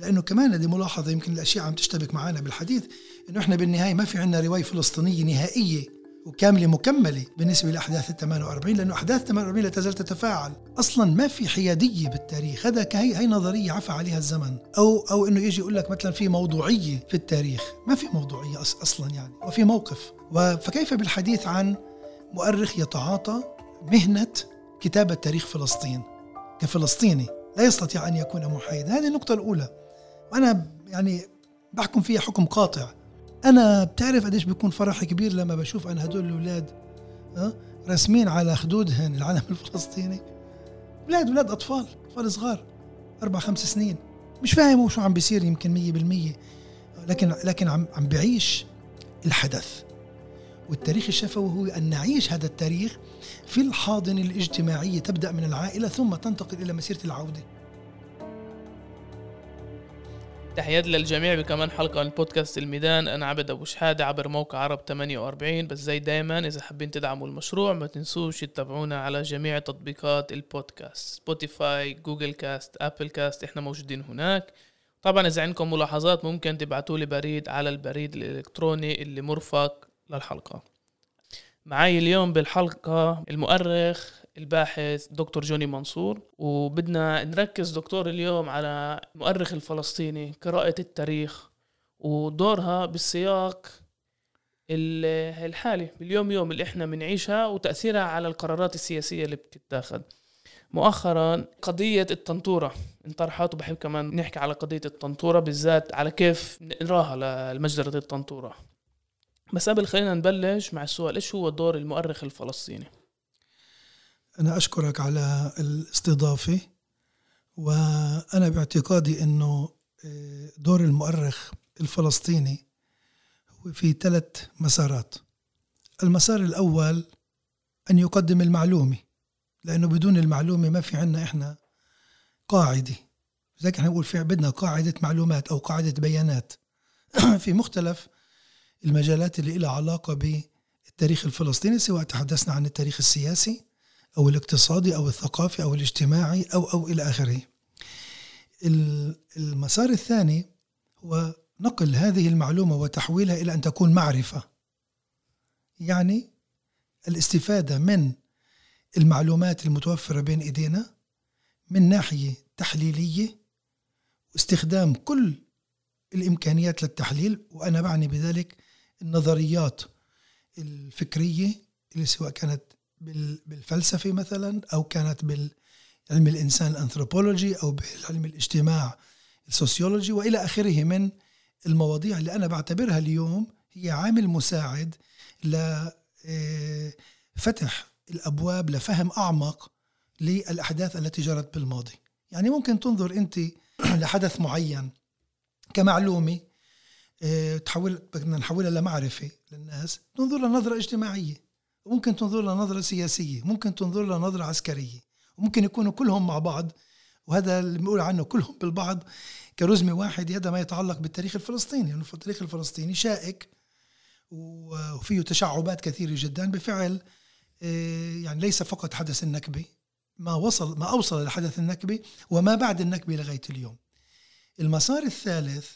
لأنه كمان هذه ملاحظة يمكن الأشياء عم تشتبك معنا بالحديث إنه إحنا بالنهاية ما في عندنا رواية فلسطينية نهائية وكاملة مكملة بالنسبة لأحداث ال 48 لأنه أحداث 48 لا تزال تتفاعل. أصلا ما في حيادية بالتاريخ هذا كهي هي نظرية عفى عليها الزمن. أو أو إنه يجي يقول لك مثلا في موضوعية في التاريخ. ما في موضوعية أصلا يعني وفي موقف. فكيف بالحديث عن مؤرخ يتعاطى مهنة كتابة تاريخ فلسطين؟ كفلسطيني. لا يستطيع أن يكون محايدا هذه النقطة الأولى. وأنا يعني بحكم فيها حكم قاطع. أنا بتعرف قديش بيكون فرحي كبير لما بشوف أنا هدول الأولاد راسمين على خدودهن العلم الفلسطيني. أولاد أولاد أطفال أطفال صغار أربع خمس سنين. مش فاهم شو عم بيصير يمكن مية بالمية. لكن لكن عم عم بعيش الحدث. والتاريخ الشفوي هو أن نعيش هذا التاريخ في الحاضنة الاجتماعية تبدأ من العائلة ثم تنتقل إلى مسيرة العودة. تحياتي للجميع بكمان حلقة من بودكاست الميدان. أنا عبد أبو شحادة عبر موقع عرب 48 بس زي دايما إذا حابين تدعموا المشروع ما تنسوش تتابعونا على جميع تطبيقات البودكاست. Spotify Google Cast Apple Cast إحنا موجودين هناك. طبعا إذا عندكم ملاحظات ممكن تبعتوا لي بريد على البريد الإلكتروني اللي مرفق للحلقة. معي اليوم بالحلقة المؤرخ الباحث دكتور جوني منصور وبدنا نركز دكتور اليوم على المؤرخ الفلسطيني قراءة التاريخ ودورها بالسياق الحالي باليوم يوم اللي إحنا بنعيشها وتأثيرها على القرارات السياسية اللي بتتاخذ مؤخرا قضية الطنطورة انطرحت وبحب كمان نحكي على قضية الطنطورة بالذات على كيف نقراها لمجزرة الطنطورة. بس قبل خلينا نبلش مع السؤال إيش هو دور المؤرخ الفلسطيني؟ أنا أشكرك على الاستضافة وأنا باعتقادي أنه آه، دور المؤرخ الفلسطيني هو في ثلاث مسارات. المسار الأول أن يقدم المعلومة لأنه بدون المعلومة ما في عنا إحنا قاعدة. زي إحنا نقول في بدنا قاعدة معلومات أو قاعدة بيانات. في مختلف المجالات اللي لها علاقة بالتاريخ الفلسطيني سواء تحدثنا عن التاريخ السياسي أو الاقتصادي أو الثقافي أو الاجتماعي أو أو إلى آخره. المسار الثاني هو نقل هذه المعلومة وتحويلها إلى أن تكون معرفة. يعني الاستفادة من المعلومات المتوفرة بين إيدينا من ناحية تحليلية واستخدام كل الإمكانيات للتحليل وأنا بعني بذلك النظريات الفكرية اللي سواء كانت بالفلسفة مثلا أو كانت بالعلم الإنسان الأنثروبولوجي أو بعلم الاجتماع السوسيولوجي وإلى آخره من المواضيع اللي أنا بعتبرها اليوم هي عامل مساعد لفتح آه، الأبواب لفهم أعمق للأحداث التي جرت بالماضي. يعني ممكن تنظر أنت لحدث معين كمعلومة آه، تحول بدنا نحولها لمعرفة للناس ننظر لنظرة اجتماعية. ممكن تنظر لها نظرة سياسية ممكن تنظر لها نظرة عسكرية وممكن يكونوا كلهم مع بعض وهذا اللي بنقول عنه كلهم بالبعض كرزمة واحد هذا ما يتعلق بالتاريخ الفلسطيني يعني التاريخ الفلسطيني شائك وفيه تشعبات كثيرة جدا. بفعل آه، يعني ليس فقط حدث النكبة ما وصل ما أوصل لحدث النكبة وما بعد النكبة لغاية اليوم. المسار الثالث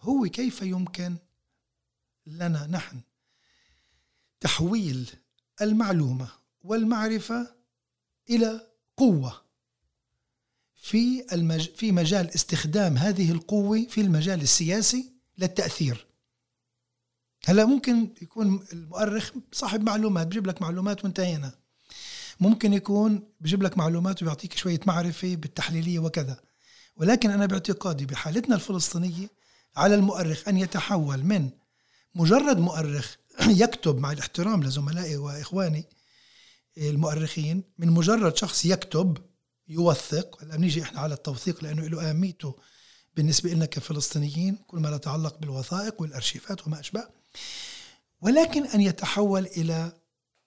هو كيف يمكن لنا نحن تحويل المعلومة والمعرفة إلى قوة. في المج... في مجال استخدام هذه القوة في المجال السياسي للتأثير. هلا ممكن يكون المؤرخ صاحب معلومات بجيب لك معلومات وانتهينا ممكن يكون بجيب لك معلومات ويعطيك شوية معرفة بالتحليلية وكذا. ولكن أنا باعتقادي بحالتنا الفلسطينية على المؤرخ أن يتحول من مجرد مؤرخ يكتب مع الاحترام لزملائي وإخواني المؤرخين من مجرد شخص يكتب يوثق هلا بنيجي إحنا على التوثيق لأنه له أهميته بالنسبة لنا كفلسطينيين كل ما يتعلق بالوثائق والأرشيفات وما أشبه ولكن أن يتحول إلى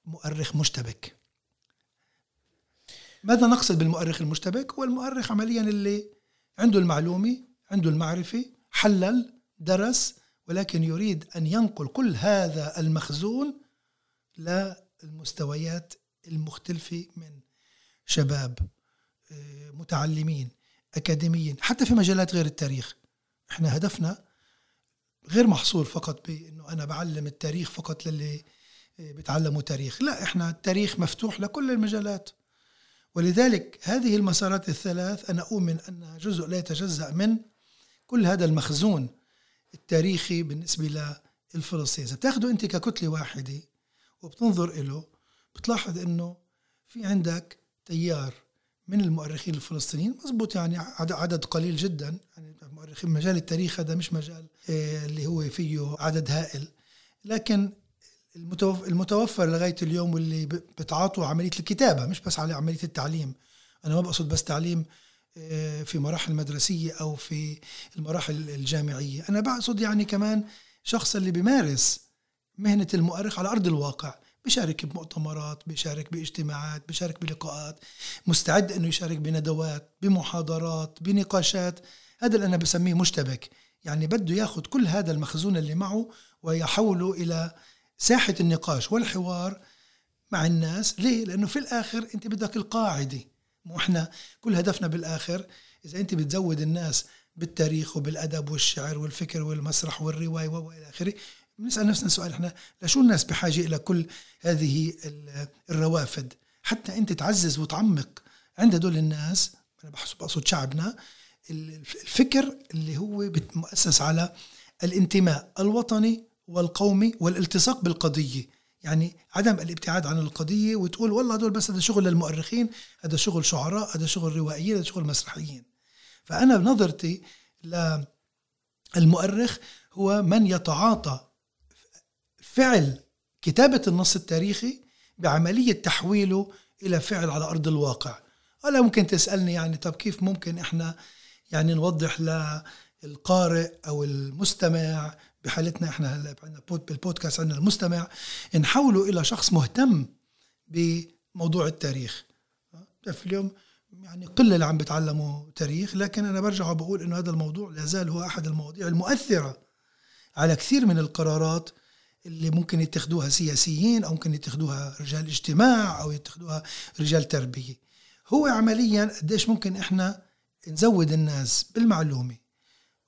مؤرخ مشتبك. ماذا نقصد بالمؤرخ المشتبك؟ هو المؤرخ عمليا اللي عنده المعلومة عنده المعرفة حلل درس ولكن يريد أن ينقل كل هذا المخزون للمستويات المختلفة من شباب آه، متعلمين أكاديميين حتى في مجالات غير التاريخ. إحنا هدفنا غير محصور فقط بإنه أنا بعلم التاريخ فقط للي بتعلموا تاريخ. لا إحنا التاريخ مفتوح لكل المجالات. ولذلك هذه المسارات الثلاث أنا أؤمن انها جزء لا يتجزأ من كل هذا المخزون. التاريخي بالنسبة للفلسطيني. إذا بتاخده أنت ككتلة واحدة وبتنظر له بتلاحظ إنه في عندك تيار من المؤرخين الفلسطينيين مزبوط يعني عدد قليل جدا. يعني مؤرخين مجال التاريخ هذا مش مجال آه، اللي هو فيه عدد هائل. لكن المتوفر لغاية اليوم واللي بتعاطوا عملية الكتابة مش بس على عملية التعليم. أنا ما بقصد بس تعليم في مراحل مدرسيه أو في المراحل الجامعية. أنا بقصد يعني كمان شخص اللي بيمارس مهنة المؤرخ على أرض الواقع بيشارك بمؤتمرات بيشارك باجتماعات بيشارك بلقاءات مستعد إنه يشارك بندوات بمحاضرات بنقاشات. هذا اللي أنا بسميه مشتبك. يعني بده ياخذ كل هذا المخزون اللي معه ويحوله إلى ساحة النقاش والحوار مع الناس. ليه؟ لأنه في الآخر أنت بدك القاعدة. مو إحنا كل هدفنا بالآخر إذا أنت بتزود الناس بالتاريخ وبالأدب والشعر والفكر والمسرح والرواية وإلى آخره بنسأل نفسنا سؤال إحنا لشو الناس بحاجة إلى كل هذه الروافد؟ حتى أنت تعزز وتعمق عند هدول الناس أنا بقصد شعبنا الفكر اللي هو مؤسس على الانتماء الوطني والقومي والالتصاق بالقضية. يعني عدم الابتعاد عن القضية وتقول والله هدول بس هذا شغل للمؤرخين هذا شغل شعراء هذا شغل روائيين هذا شغل مسرحيين. فأنا بنظرتي للمؤرخ هو من يتعاطى فعل كتابة النص التاريخي بعملية تحويله إلى فعل على أرض الواقع. ولا ممكن تسألني يعني طب كيف ممكن إحنا يعني نوضح للقارئ أو المستمع بحالتنا إحنا هلا عندنا بالبودكاست عندنا المستمع نحوله إلى شخص مهتم بموضوع التاريخ. في اليوم يعني قلة اللي عم بتعلموا تاريخ لكن أنا برجع وبقول إنه هذا الموضوع لا زال هو أحد المواضيع المؤثرة على كثير من القرارات اللي ممكن يتخذوها سياسيين أو ممكن يتخذوها رجال اجتماع أو يتخذوها رجال تربية. هو عمليا قديش ممكن إحنا نزود الناس بالمعلومة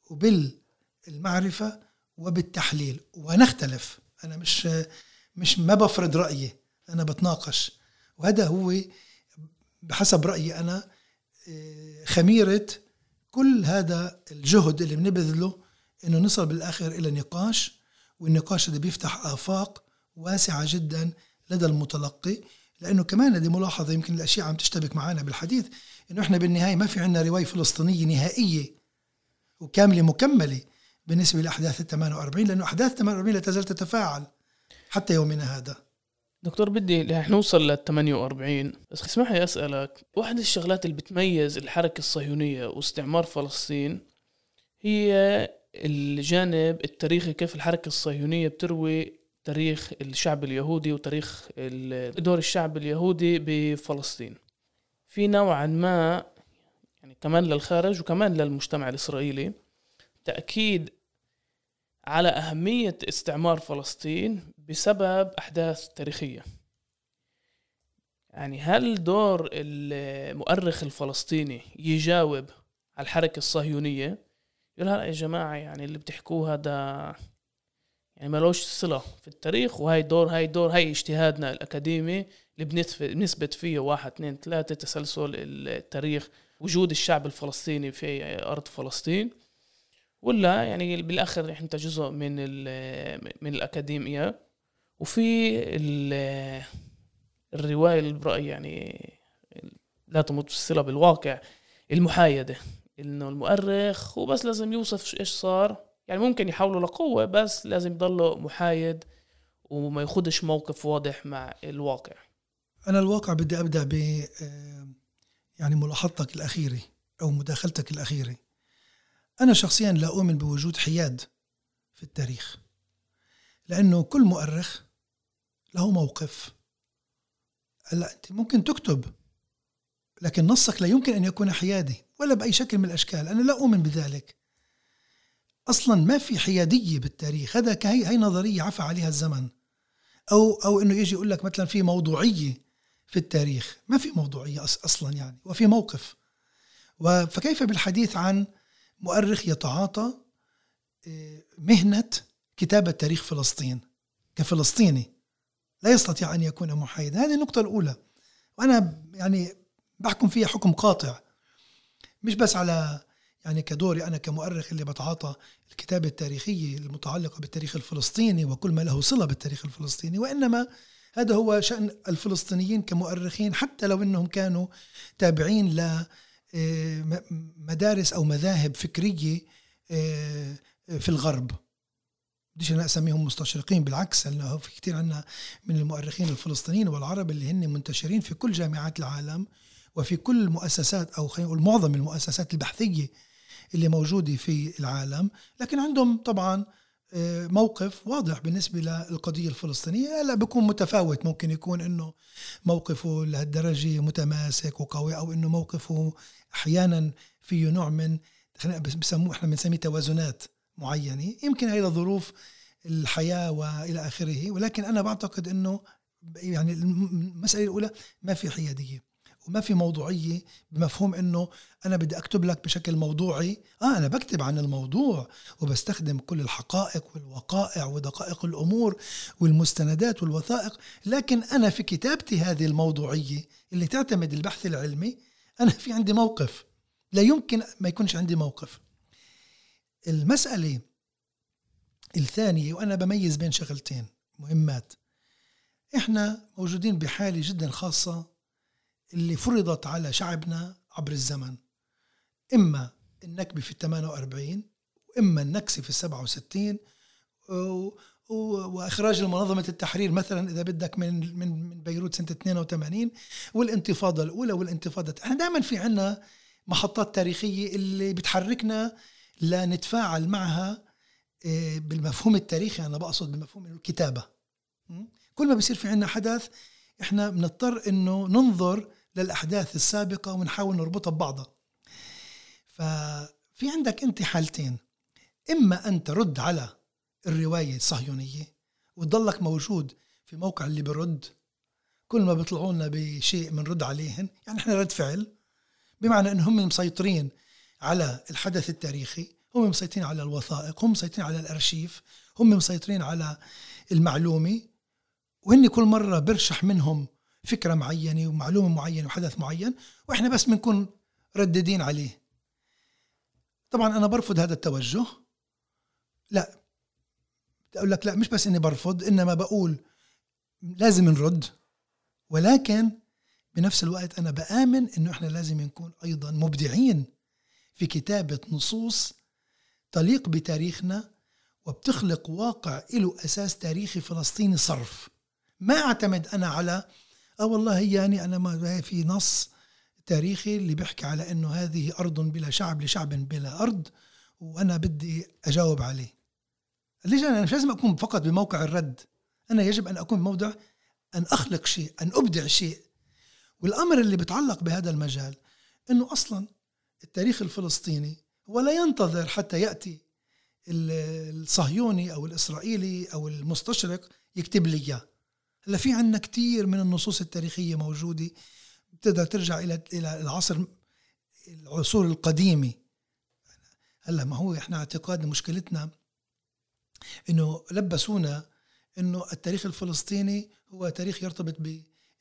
وبالمعرفة وبالتحليل. ونختلف. أنا مش مش ما بفرض رأيي. أنا بتناقش. وهذا هو بحسب رأيي أنا خميرة كل هذا الجهد اللي بنبذله إنه نصل بالآخر إلى نقاش والنقاش ده بيفتح آفاق واسعة جدا لدى المتلقي. لأنه كمان هذه ملاحظة يمكن الأشياء عم تشتبك معنا بالحديث إنه إحنا بالنهاية ما في عندنا رواية فلسطينية نهائية وكاملة مكملة. بالنسبة لأحداث ال 48 لأنه أحداث 48 لا تزال تتفاعل حتى يومنا هذا. دكتور بدي رح نوصل لل 48 بس اسمح لي أسألك واحدة الشغلات اللي بتميز الحركة الصهيونية واستعمار فلسطين هي الجانب التاريخي كيف الحركة الصهيونية بتروي تاريخ الشعب اليهودي وتاريخ دور الشعب اليهودي بفلسطين. في نوعا ما يعني كمان للخارج وكمان للمجتمع الإسرائيلي. تأكيد على أهمية استعمار فلسطين بسبب أحداث تاريخية. يعني هل دور المؤرخ الفلسطيني يجاوب على الحركة الصهيونية؟ يقول هلا يا جماعة يعني اللي بتحكوه هذا يعني ملوش صلة في التاريخ وهي دور هاي دور هاي اجتهادنا الأكاديمي اللي بنثبت فيه واحد اثنين ثلاثة تسلسل التاريخ وجود الشعب الفلسطيني في أرض فلسطين. ولا يعني بالآخر أنت جزء من من الأكاديمية. وفي الرواية اللي برأيي يعني لا تمت الصلة بالواقع المحايدة إنه المؤرخ هو بس لازم يوصف إيش صار. يعني ممكن يحولوا لقوة بس لازم يضله محايد وما ياخدش موقف واضح مع الواقع. أنا الواقع بدي أبدأ ب آه، يعني ملاحظتك الأخيرة أو مداخلتك الأخيرة. أنا شخصيا لا أؤمن بوجود حياد في التاريخ لأنه كل مؤرخ له موقف. هلأ أنت ممكن تكتب لكن نصك لا يمكن أن يكون حيادي ولا بأي شكل من الأشكال. أنا لا أؤمن بذلك. أصلا ما في حيادية بالتاريخ. هذا كهي هي نظرية عفى عليها الزمن. أو أو إنه يجي يقول لك مثلا في موضوعية في التاريخ. ما في موضوعية أصلا يعني. وفي موقف. فكيف بالحديث عن مؤرخ يتعاطى آه، مهنة كتابة تاريخ فلسطين كفلسطيني. لا يستطيع أن يكون محايدا هذه النقطة الأولى. وأنا يعني بحكم فيها حكم قاطع. مش بس على يعني كدوري أنا كمؤرخ اللي بتعاطى الكتابة التاريخية المتعلقة بالتاريخ الفلسطيني وكل ما له صلة بالتاريخ الفلسطيني وإنما هذا هو شأن الفلسطينيين كمؤرخين حتى لو أنهم كانوا تابعين ل مدارس أو مذاهب فكرية آه، في الغرب. بديش أنا أسميهم مستشرقين بالعكس لأنه في كثير عنا من المؤرخين الفلسطينيين والعرب اللي هن منتشرين في كل جامعات العالم وفي كل مؤسسات أو خلينا نقول معظم المؤسسات البحثية اللي موجودة في العالم. لكن عندهم طبعا آه، موقف واضح بالنسبة للقضية الفلسطينية. هلا بيكون متفاوت. ممكن يكون إنه موقفه لهالدرجة متماسك وقوي أو إنه موقفه أحيانا فيه نوع من بسموه إحنا بنسميه توازنات معينة. يمكن هي ظروف الحياة وإلى آخره. ولكن أنا بعتقد إنه يعني المسألة الأولى ما في حيادية. وما في موضوعية بمفهوم إنه أنا بدي أكتب لك بشكل موضوعي. آه أنا بكتب عن الموضوع وبستخدم كل الحقائق والوقائع ودقائق الأمور والمستندات والوثائق لكن أنا في كتابتي هذه الموضوعية اللي تعتمد البحث العلمي أنا في عندي موقف. لا يمكن ما يكونش عندي موقف. المسألة الثانية وأنا بميز بين شغلتين مهمات. إحنا موجودين بحالة جدا خاصة اللي فرضت على شعبنا عبر الزمن. إما النكبة في ال 48 وإما النكسة في ال 67 وإخراج المنظمة التحرير مثلا إذا بدك من من من بيروت سنة 82 والانتفاضة الأولى والانتفاضة إحنا دائما في عنا محطات تاريخية اللي بتحركنا لنتفاعل معها آه، بالمفهوم التاريخي أنا بقصد بمفهوم الكتابة. كل ما بيصير في عنا حدث إحنا بنضطر إنه ننظر للأحداث السابقة ونحاول نربطها ببعضها ففي عندك أنت حالتين. إما أن ترد على الرواية الصهيونية وتضلك موجود في موقع اللي برد كل ما بيطلعوا لنا بشيء بنرد عليهن يعني إحنا رد فعل بمعنى إن هم مسيطرين على الحدث التاريخي هم مسيطرين على الوثائق هم مسيطرين على الأرشيف هم مسيطرين على المعلومة وهن كل مرة برشح منهم فكرة معينة ومعلومة معينة وحدث معين وإحنا بس بنكون رددين عليه. طبعا أنا برفض هذا التوجه. لا. أقول لك لا مش بس إني برفض إنما بقول لازم نرد. ولكن بنفس الوقت أنا بآمن إنه إحنا لازم نكون أيضا مبدعين في كتابة نصوص تليق بتاريخنا وبتخلق واقع له أساس تاريخي فلسطيني صرف. ما أعتمد أنا على آه والله يعني أنا ما في نص تاريخي اللي بيحكي على إنه هذه أرض بلا شعب لشعب بلا أرض وأنا بدي أجاوب عليه. ليش أنا مش لازم أكون فقط بموقع الرد. أنا يجب أن أكون بموضع أن أخلق شيء أن أبدع شيء. والأمر اللي بيتعلق بهذا المجال إنه أصلا التاريخ الفلسطيني هو لا ينتظر حتى يأتي الصهيوني أو الإسرائيلي أو المستشرق يكتب لي إياه. هلا في عندنا كثير من النصوص التاريخية موجودة. بتقدر ترجع إلى إلى العصر العصور القديمة. هلا ما هو إحنا اعتقادنا مشكلتنا إنه لبسونا إنه التاريخ الفلسطيني هو تاريخ يرتبط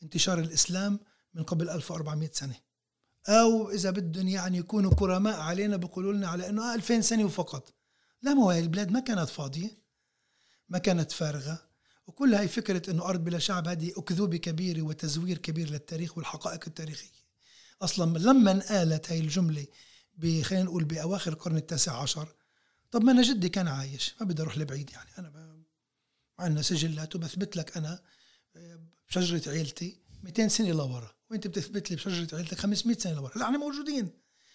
بانتشار الإسلام من قبل 1400 سنة. أو إذا بدهم يعني يكونوا كرماء علينا بيقولوا لنا على إنه 2000 سنة وفقط. لا ما هو البلاد ما كانت فاضية ما كانت فارغة. وكل هاي فكرة أنه أرض بلا شعب هذه أكذوبة كبيرة وتزوير كبير للتاريخ والحقائق التاريخية. أصلا لما انقالت هاي الجملة خلينا نقول بأواخر القرن التاسع عشر طب ما أنا جدي كان عايش ما بدي أروح لبعيد يعني. أنا عندنا سجلات وبثبت لك أنا بشجرة عيلتي 200 سنة لورا وأنت بتثبت لي بشجرة عيلتك 500 سنة لورا لا إحنا موجودين.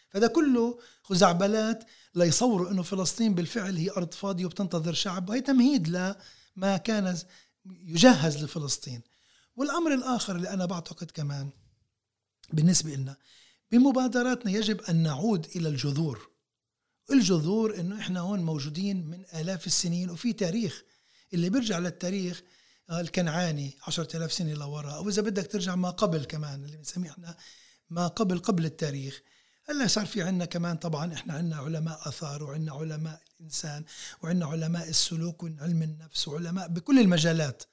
فده كله خزعبلات ليصوروا إنه فلسطين بالفعل هي أرض فاضية وبتنتظر شعب وهي تمهيد ما كان يجهز لفلسطين. والأمر الآخر اللي أنا بعتقد كمان بالنسبة لنا بمبادراتنا يجب أن نعود إلى الجذور. الجذور إنه إحنا هون موجودين من آلاف السنين وفي تاريخ اللي بيرجع للتاريخ الكنعاني عشرة آلاف سنة لورا. أو إذا بدك ترجع ما قبل كمان اللي بنسميه إحنا ما قبل قبل التاريخ. هلأ صار في عندنا كمان طبعا إحنا عندنا علماء آثار وعندنا علماء الإنسان وعندنا علماء السلوك وعلم النفس وعلماء بكل المجالات؟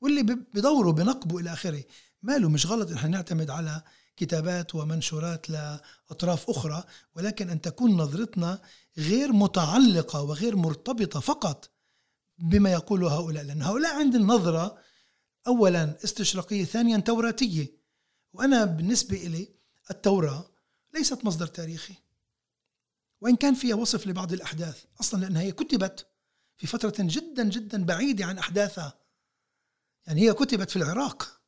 واللي بدوروا بنقبوا إلى آخره. ماله مش غلط إن نعتمد على كتابات ومنشورات لأطراف أخرى ولكن أن تكون نظرتنا غير متعلقة وغير مرتبطة فقط بما يقوله هؤلاء. لأن هؤلاء عندهم نظره اولا استشراقية ثانيا توراتية. وأنا بالنسبة لي التوراة ليست مصدر تاريخي. وإن كان فيها وصف لبعض الأحداث أصلا لأنها هي كتبت في فترة جدا جدا بعيدة عن أحداثها. يعني هي كتبت في العراق.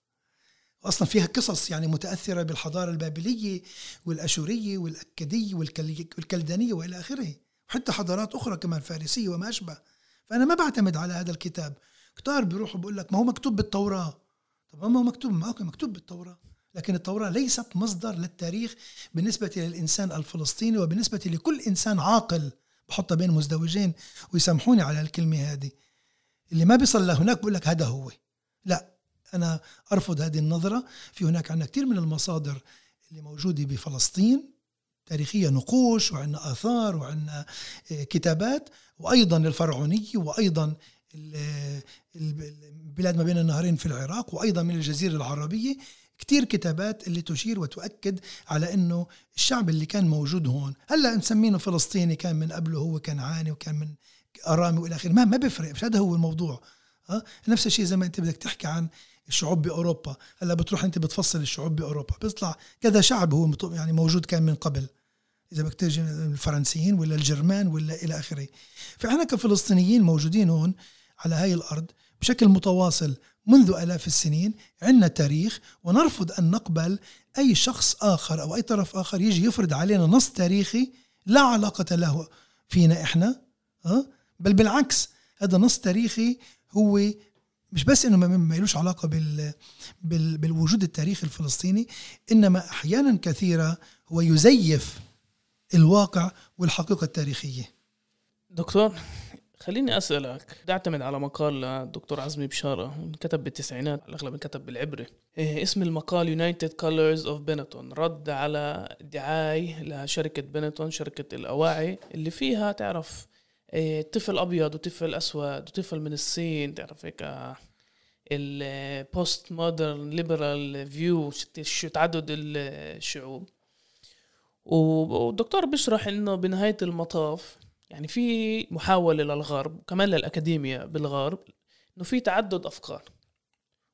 واصلا فيها قصص يعني متأثرة بالحضارة البابلية والأشورية والأكدية والكلدانية وإلى آخره. وحتى حضارات أخرى كمان فارسية وما أشبه. فأنا ما بعتمد على هذا الكتاب. كتار بيروحوا بقول لك ما هو مكتوب بالتوراة. طب ما هو مكتوب؟ ما هو مكتوب بالتوراة. لكن التوراة ليست مصدر للتاريخ بالنسبة للإنسان الفلسطيني وبالنسبة لكل إنسان عاقل. بحطها بين مزدوجين ويسامحوني على الكلمة هذه. اللي ما بيصل لهناك بقول لك هذا هو. لا أنا أرفض هذه النظرة. في هناك عندنا كثير من المصادر اللي موجودة بفلسطين. تاريخية نقوش وعندنا آثار وعندنا آه، كتابات. وأيضا الفرعونية وأيضا البلاد ما بين النهرين في العراق. وأيضا من الجزيرة العربية. كتير كتابات اللي تشير وتؤكد على إنه الشعب اللي كان موجود هون هلأ مسمينه فلسطيني كان من قبله هو كنعاني وكان من أرامي وإلى آخره. ما ما بيفرق مش هذا هو الموضوع. ها؟ نفس الشيء زي ما أنت بدك تحكي عن الشعوب بأوروبا. هلأ بتروح أنت بتفصل الشعوب بأوروبا بيطلع كذا شعب هو يعني موجود كان من قبل. إذا بدك ترجع الفرنسيين ولا الجرمان ولا إلى آخره. فإحنا كفلسطينيين موجودين هون على هاي الأرض بشكل متواصل. منذ آلاف السنين عندنا تاريخ ونرفض أن نقبل أي شخص آخر أو أي طرف آخر يجي يفرض علينا نص تاريخي لا علاقة له فينا إحنا بل بالعكس هذا نص تاريخي هو مش بس إنه ما لهش علاقة بال بالوجود التاريخي الفلسطيني إنما أحيانا كثيرة هو يزيف الواقع والحقيقة التاريخية. دكتور؟ خليني أسألك بدي اعتمد على مقال للدكتور عزمي بشارة كتب بالتسعينات الأغلب كتب بالعبري. إيه اسم المقال United Colors of Benetton رد على دعاية لشركة Benetton شركة الأواعي اللي فيها تعرف إيه طفل أبيض وطفل أسود وطفل من الصين تعرف هيك ال post-modern liberal view تعدد الشعوب. والدكتور بيشرح إنه بنهاية المطاف يعني في محاولة للغرب وكمان للأكاديمية بالغرب إنه في تعدد أفكار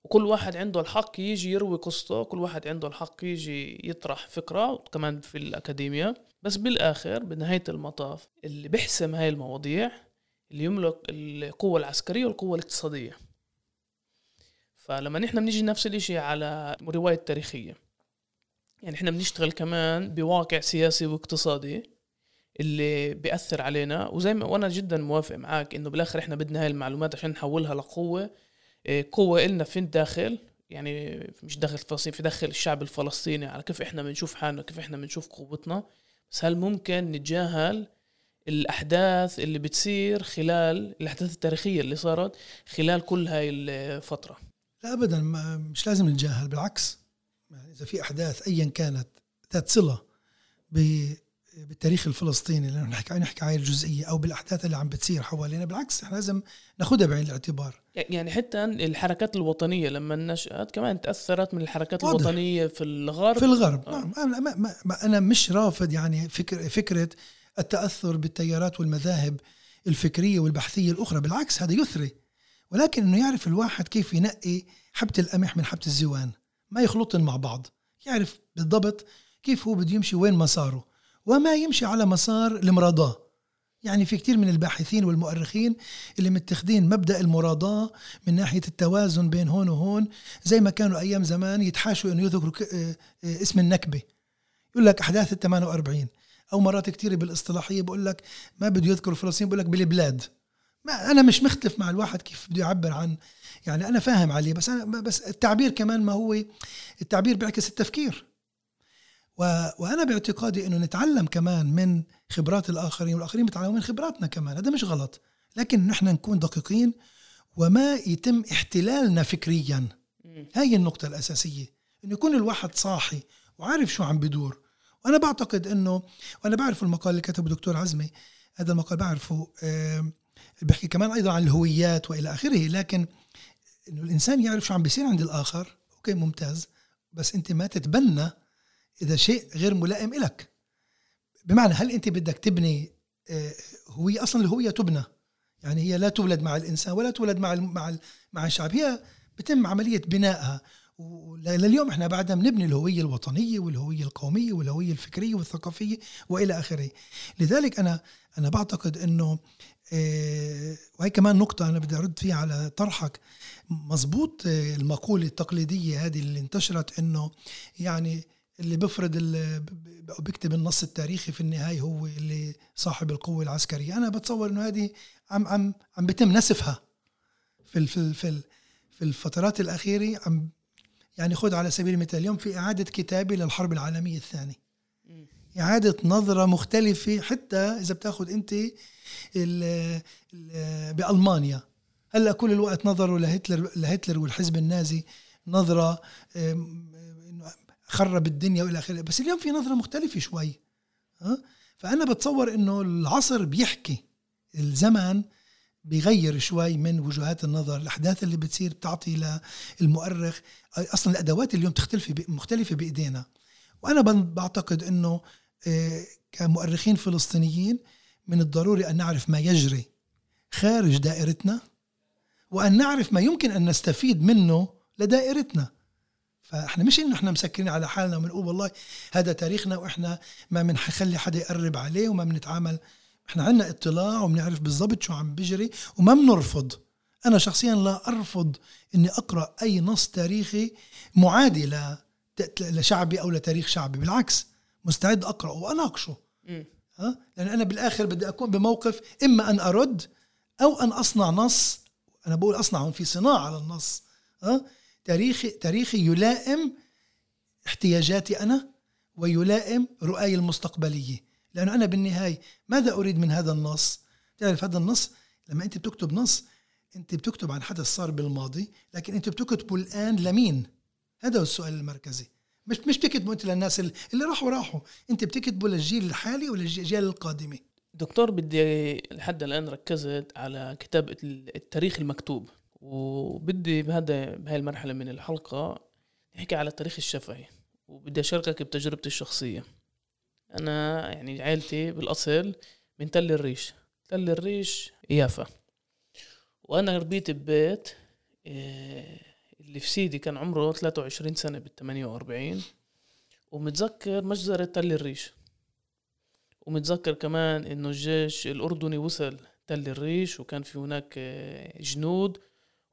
وكل واحد عنده الحق يجي يروي قصته كل واحد عنده الحق يجي يطرح فكرة كمان في الأكاديمية. بس بالآخر بنهاية المطاف اللي بيحسم هاي المواضيع اللي يملك القوة العسكرية والقوة الاقتصادية. فلما نحن بنيجي نفس الإشي على رواية تاريخية يعني إحنا بنشتغل كمان بواقع سياسي واقتصادي. اللي بيأثر علينا. وزي ما وأنا جدا موافق معاك إنه بالآخر إحنا بدنا هاي المعلومات عشان نحولها لقوة. إيه، قوة إلنا في الداخل يعني مش داخل فلسطين في داخل الشعب الفلسطيني على كيف إحنا بنشوف حالنا كيف إحنا بنشوف قوتنا. بس هل ممكن نتجاهل الأحداث اللي بتصير خلال الأحداث التاريخية اللي صارت خلال كل هاي الفترة؟ لا ابدا مش لازم نتجاهل بالعكس. يعني إذا في أحداث ايا كانت ذات صلة بالتاريخ الفلسطيني لأنه نحكي نحكي عن الجزئية أو بالأحداث اللي عم بتصير حوالينا. بالعكس إحنا لازم ناخذها بعين الاعتبار. يعني حتى الحركات الوطنية لما نشأت كمان تأثرت من الحركات واضح. الوطنية في الغرب. في الغرب. آه. نعم. أنا, ما أنا مش رافض يعني فكر فكرة التأثر بالتيارات والمذاهب الفكرية والبحثية الأخرى. بالعكس هذا يثري. ولكن إنه يعرف الواحد كيف ينقي حبة القمح من حبة الزوان ما يخلطن مع بعض. يعرف بالضبط كيف هو بده يمشي وين مساره. وما يمشي على مسار المراضاة. يعني في كثير من الباحثين والمؤرخين اللي متخذين مبدأ المراضاة من ناحية التوازن بين هون وهون زي ما كانوا أيام زمان يتحاشوا إنه يذكروا آه، اسم النكبة. يقول لك أحداث ال 48 أو مرات كثير بالإصطلاحية بقول لك ما بده يذكر فلسطين بقول لك بالبلاد. ما أنا مش مختلف مع الواحد كيف بده يعبر عن يعني أنا فاهم عليه بس أنا بس التعبير كمان ما هو التعبير بيعكس التفكير. وأنا باعتقادي إنه نتعلم كمان من خبرات الآخرين والآخرين بيتعلموا من خبراتنا كمان. هذا مش غلط. لكن نحن نكون دقيقين وما يتم احتلالنا فكريا. هاي النقطة الأساسية. إنه يكون الواحد صاحي وعارف شو عم بدور. وأنا بعتقد إنه وأنا بعرف المقال اللي كتبه الدكتور عزمي. هذا المقال بعرفه آه، بيحكي كمان أيضا عن الهويات وإلى آخره. لكن إنه الإنسان يعرف شو عم بيصير عند الآخر. أوكي ممتاز. بس أنت ما تتبنى إذا شيء غير ملائم لك بمعنى هل أنت بدك تبني آه، هوية؟ أصلا الهوية تبنى. يعني هي لا تولد مع الإنسان ولا تولد مع مع مع الشعب. هي بتم عملية بنائها. ولليوم إحنا بعدها بنبني الهوية الوطنية والهوية القومية والهوية الفكرية والثقافية وإلى آخره. لذلك أنا أنا بعتقد إنه آه، وهي كمان نقطة أنا بدي أرد فيها على طرحك. مزبوط آه، المقولة التقليدية هذه اللي انتشرت إنه يعني اللي بفرض بيكتب النص التاريخي في النهاية هو اللي صاحب القوة العسكرية. أنا بتصور إنه هذه عم عم عم بيتم نسفها في في في في الفترات الأخيرة. عم يعني خذ على سبيل المثال اليوم في إعادة كتابة للحرب العالمية الثانية. إعادة نظرة مختلفة حتى إذا بتأخذ أنت ال ال بألمانيا. هلأ كل الوقت نظروا لهتلر لهتلر والحزب النازي نظرة خرب الدنيا والى آخره. بس اليوم في نظرة مختلفة شوي ها؟ فأنا بتصور إنه العصر بيحكي الزمن بيغير شوي من وجهات النظر. الأحداث اللي بتصير بتعطي للمؤرخ أصلا الأدوات اليوم تختلف مختلفة بإيدينا. وأنا بعتقد أنه آه، كمؤرخين فلسطينيين من الضروري أن نعرف ما يجري خارج دائرتنا وأن نعرف ما يمكن أن نستفيد منه لدائرتنا. فاحنا مش انه إحنا مسكرين على حالنا وبنقول والله هذا تاريخنا وإحنا ما بنخلي حدا يقرب عليه وما بنتعامل إحنا عندنا اطلاع وبنعرف بالضبط شو عم بيجري وما بنرفض أنا شخصيا لا أرفض إني أقرأ أي نص تاريخي معادي لشعبي أو لتاريخ شعبي. بالعكس مستعد أقرأه وأناقشه. ها؟ لأن أنا بالآخر بدي أكون بموقف إما أن أرد أو أن أصنع نص أنا بقول اصنع في صناعة للنص. ها؟ تاريخي تاريخي يلائم احتياجاتي أنا ويلائم رؤاي المستقبلية. لأنه أنا بالنهاية ماذا أريد من هذا النص؟ تعرف هذا النص؟ لما أنت بتكتب نص أنت بتكتب عن حدث صار بالماضي لكن أنت بتكتبه الآن لمين؟ هذا هو السؤال المركزي. مش مش بتكتبه أنت للناس اللي راحوا راحوا. أنت بتكتبه للجيل الحالي وللجيل القادمه دكتور بدي لحد الآن ركزت على كتابة التاريخ المكتوب. وبدي بهذا بهاي المرحلة من الحلقة نحكي على التاريخ الشفهي وبدي أشاركك بتجربتي الشخصية. أنا يعني عائلتي بالأصل من تل الريش. تل الريش يافا. وأنا ربيت ببيت آه، اللي في سيدي كان عمره 23 سنة بال 48 ومتذكر مجزرة تل الريش. ومتذكر كمان إنه الجيش الأردني وصل تل الريش وكان في هناك آه، جنود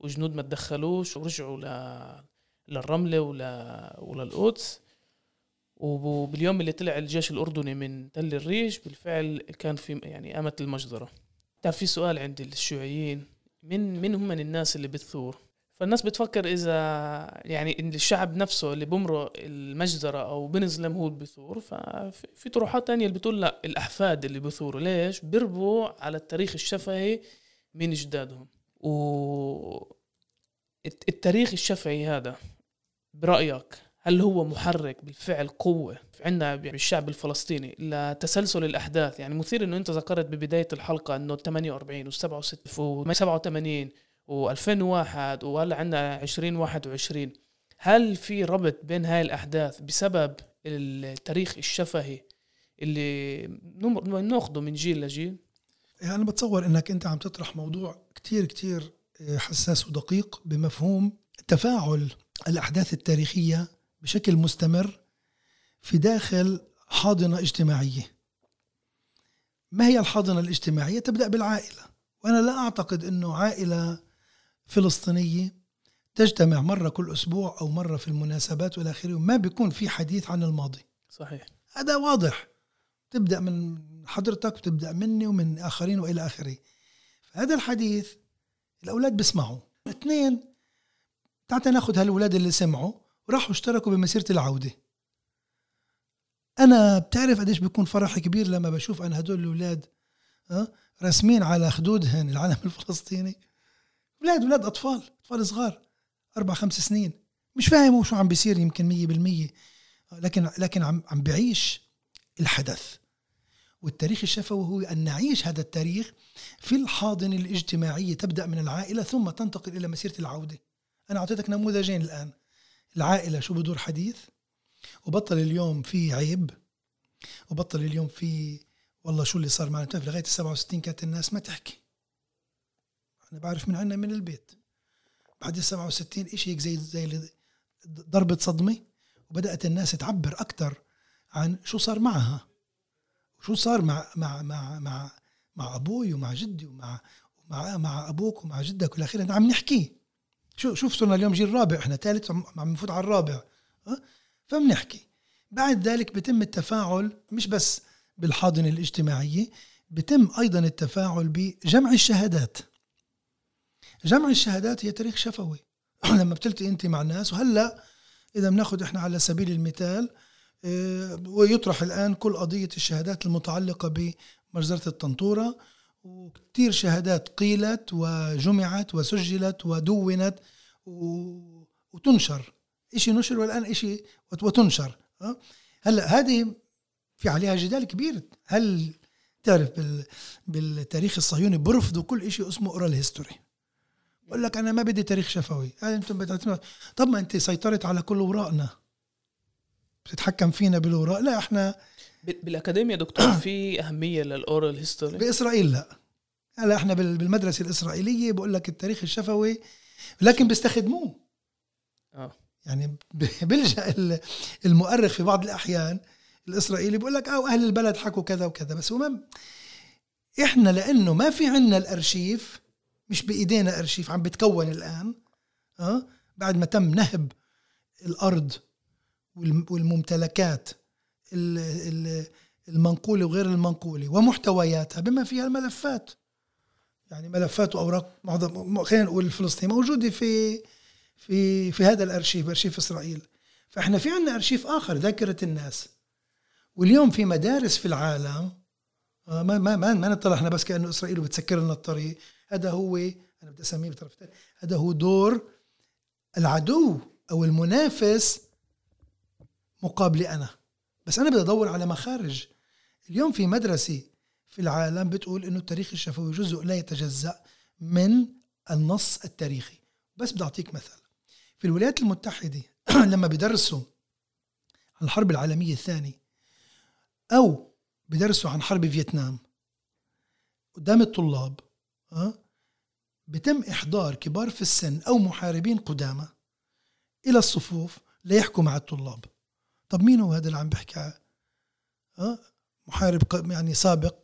وجنود ما تدخلوش ورجعوا ل... للرملة ولا وللقدس وباليوم اللي طلع الجيش الأردني من تل الريش بالفعل كان في يعني قامت المجزرة. تعرف في سؤال عند الشيوعيين من من هم الناس اللي بتثور؟ فالناس بتفكر إذا يعني إن الشعب نفسه اللي بمرق المجزرة أو بنظلم هو اللي بثور ففي طروحات تانية اللي بتقول لا الأحفاد اللي بثوروا ليش؟ بيربوا على التاريخ الشفهي من اجدادهم و التاريخ الشفهي هذا برأيك هل هو محرك بالفعل قوة عندنا بالشعب الفلسطيني لتسلسل الأحداث يعني مثير أنه أنت ذكرت ببداية الحلقة أنه 48 و 67 و 87 و2001 وهلا عندنا 2021 هل في ربط بين هاي الأحداث بسبب التاريخ الشفهي اللي ناخده من جيل لجيل؟ يعني أنا بتصور أنك أنت عم تطرح موضوع كتير كتير حساس ودقيق بمفهوم تفاعل الأحداث التاريخية بشكل مستمر في داخل حاضنة اجتماعية. ما هي الحاضنة الاجتماعية؟ تبدأ بالعائلة. وأنا لا أعتقد أنه عائلة فلسطينية تجتمع مرة كل أسبوع أو مرة في المناسبات والى آخره. ما بيكون في حديث عن الماضي. صحيح. هذا واضح. تبدأ من حضرتك وتبدأ مني ومن آخرين وإلى آخره. هذا الحديث الأولاد بيسمعوا اثنين تعال ناخذ هالأولاد اللي سمعوا وراحوا اشتركوا بمسيرة العودة. أنا بتعرف قديش بيكون فرحي كبير لما بشوف أنا هدول الأولاد أه؟ رسمين على خدودهن العلم الفلسطيني. أولاد أولاد أطفال أطفال صغار أربع خمس سنين. مش فاهم شو عم بيصير يمكن مية بالمية لكن لكن عم عم بعيش الحدث. والتاريخ الشفوي هو أن نعيش هذا التاريخ في الحاضنة الاجتماعية تبدأ من العائلة ثم تنتقل إلى مسيرة العودة. أنا أعطيتك نموذجين الآن. العائلة شو بدور حديث؟ وبطل اليوم في عيب. وبطل اليوم في والله شو اللي صار معنا؟ بتعرف لغاية ال 67 كانت الناس ما تحكي. أنا بعرف من عنا من البيت. بعد ال 67 شيء هيك زي زي ضربة صدمة وبدأت الناس تعبر أكثر عن شو صار معها. شو صار مع مع مع مع مع أبوي ومع جدي ومع مع مع أبوك ومع جدك والى آخره؟ عم نحكي. شو شوف صرنا اليوم جيل رابع إحنا ثالث عم نفوت على الرابع أه؟ فبنحكي بعد ذلك بتم التفاعل مش بس بالحاضنة الاجتماعية بتم أيضا التفاعل بجمع الشهادات. جمع الشهادات هي تاريخ شفوي. لما بتلتقي أنت مع الناس وهلأ إذا بناخذ إحنا على سبيل المثال ويطرح الآن كل قضية الشهادات المتعلقة بمجزرة الطنطورة وكثير شهادات قيلت وجمعت وسجلت ودونت وتنشر. إشي نشر والآن إشي وتنشر هلأ هذه في عليها جدال كبير. هل تعرف بال بالتاريخ الصهيوني برفضوا كل شيء اسمه oral history بقول لك أنا ما بدي تاريخ شفوي. أنتم بتعتمد؟ طب ما أنت سيطرت على كل اوراقنا بتتحكم فينا بالأوراق لا إحنا بالاكاديميا دكتور في أهمية لل oral history. بإسرائيل لا. هلا إحنا بالمدرسة الإسرائيلية بقول لك التاريخ الشفوي لكن بيستخدموه. آه. يعني بيلجأ المؤرخ في بعض الأحيان الإسرائيلي بيقول لك آه أهل البلد حكوا كذا وكذا. بس هو ما إحنا لأنه ما في عنا الأرشيف مش بإيدينا أرشيف عم بتكون الآن آه بعد ما تم نهب الأرض والممتلكات المنقولة وغير المنقولة ومحتوياتها بما فيها الملفات. يعني ملفات وأوراق معظم خلينا نقول الفلسطيني موجودة في في في هذا الأرشيف أرشيف إسرائيل. فإحنا في عندنا أرشيف آخر ذاكرة الناس. واليوم في مدارس في العالم آه، ما ما ما, ما نطلع إحنا بس كأنه إسرائيل بتسكر لنا الطريق. هذا هو أنا بدي أسميه بطرف هذا هو دور العدو أو المنافس مقابلي أنا. بس أنا بدي أدور على مخارج. اليوم في مدرسة في العالم بتقول إنه التاريخ الشفوي جزء لا يتجزأ من النص التاريخي. بس بدي أعطيك مثل. في الولايات المتحدة لما بدرسوا الحرب العالمية الثانية أو بدرسوا عن حرب فيتنام قدام الطلاب أه؟ بتم إحضار كبار في السن أو محاربين قدامى إلى الصفوف ليحكوا مع الطلاب. طب مين هو هذا اللي عم بحكي أه؟ محارب يعني سابق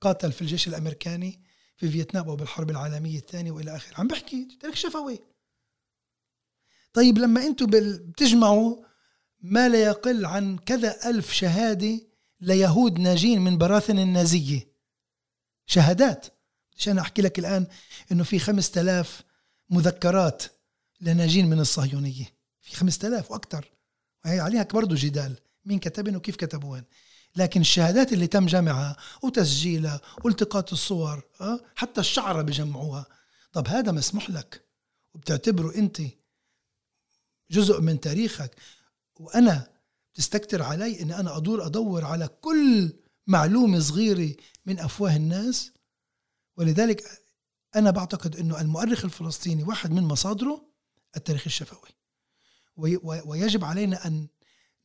قاتل في الجيش الأمريكاني في فيتنام أو بالحرب العالمية الثانية وإلى آخره. عم بحكي تاريخ شفوي. طيب لما أنتم بتجمعوا ما لا يقل عن كذا ألف شهادة ليهود ناجين من براثن النازية. شهادات. عشان أحكي لك الآن أنه في خمسة آلاف مذكرات لناجين من الصهيونية. في خمسة آلاف وأكثر. وهي عليها برضه جدال مين كتبن وكيف كتبوهن. لكن الشهادات اللي تم جمعها وتسجيلها والتقاط الصور أه؟ حتى الشعرة بجمعوها. طب هذا مسموح لك؟ وبتعتبره أنت جزء من تاريخك. وأنا تستكتر علي اني أنا أدور أدور على كل معلومة صغيرة من أفواه الناس. ولذلك أنا بعتقد إنه المؤرخ الفلسطيني واحد من مصادره التاريخ الشفوي. ويجب علينا أن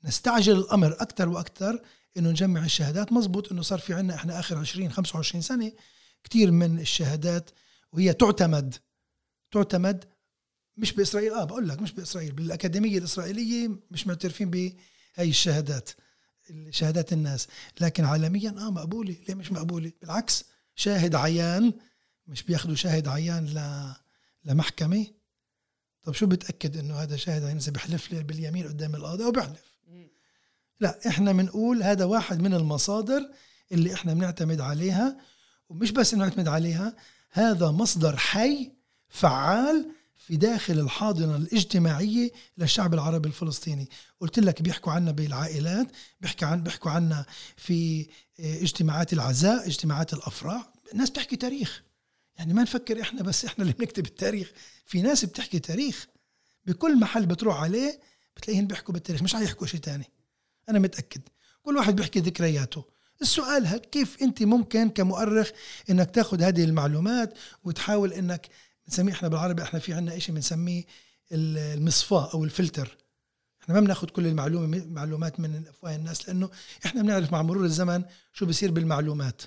نستعجل الأمر أكثر وأكثر إنه نجمع الشهادات. مزبوط إنه صار في عنا إحنا آخر 20 25 سنة كثير من الشهادات وهي تعتمد تعتمد مش بإسرائيل. آه بقول لك مش بإسرائيل بالأكاديمية الإسرائيلية مش معترفين بهي الشهادات شهادات الناس. لكن عالميا آه مقبولة. ليه مش مقبولة؟ بالعكس شاهد عيان مش بياخذوا شاهد عيان ل لمحكمة. طب شو بتأكد إنه هذا شاهد اذا بحلف لي باليمين قدام القاضي أو بحلف؟ لا إحنا بنقول هذا واحد من المصادر اللي إحنا بنعتمد عليها ومش بس نعتمد عليها هذا مصدر حي فعال في داخل الحاضنة الاجتماعية للشعب العربي الفلسطيني. قلت لك بيحكوا عنا بالعائلات بيحكوا عن بيحكوا عنا في آه، اجتماعات العزاء اجتماعات الأفراح. الناس بتحكي تاريخ. يعني ما نفكر إحنا بس إحنا اللي بنكتب التاريخ. في ناس بتحكي تاريخ بكل محل بتروح عليه بتلاقيهم بيحكوا بالتاريخ مش حيحكوا شيء تاني. أنا متأكد. كل واحد بيحكي ذكرياته. السؤال كيف أنت ممكن كمؤرخ إنك تاخذ هذه المعلومات وتحاول إنك بنسميه إحنا بالعربي إحنا في عندنا شيء بنسميه المصفاه أو الفلتر. إحنا ما بناخذ كل المعلومة معلومات من أفواه الناس لأنه إحنا بنعرف مع مرور الزمن شو بصير بالمعلومات.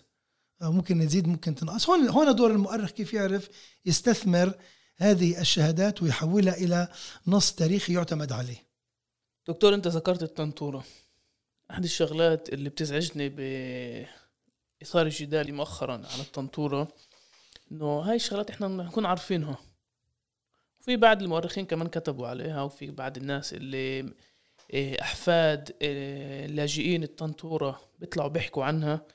ممكن نزيد ممكن تنقص. هون هون دور المؤرخ كيف يعرف يستثمر هذه الشهادات ويحولها إلى نص تاريخي يعتمد عليه. دكتور أنت ذكرت التنطورة. أحد الشغلات اللي بتزعجني باثار الجدال مؤخرا على التنطورة إنه هاي الشغلات إحنا نكون عارفينها. في بعض المؤرخين كمان كتبوا عليها وفي بعض الناس اللي إيه، أحفاد إيه، لاجئين الطنطوره بيطلعوا بيحكوا عنها.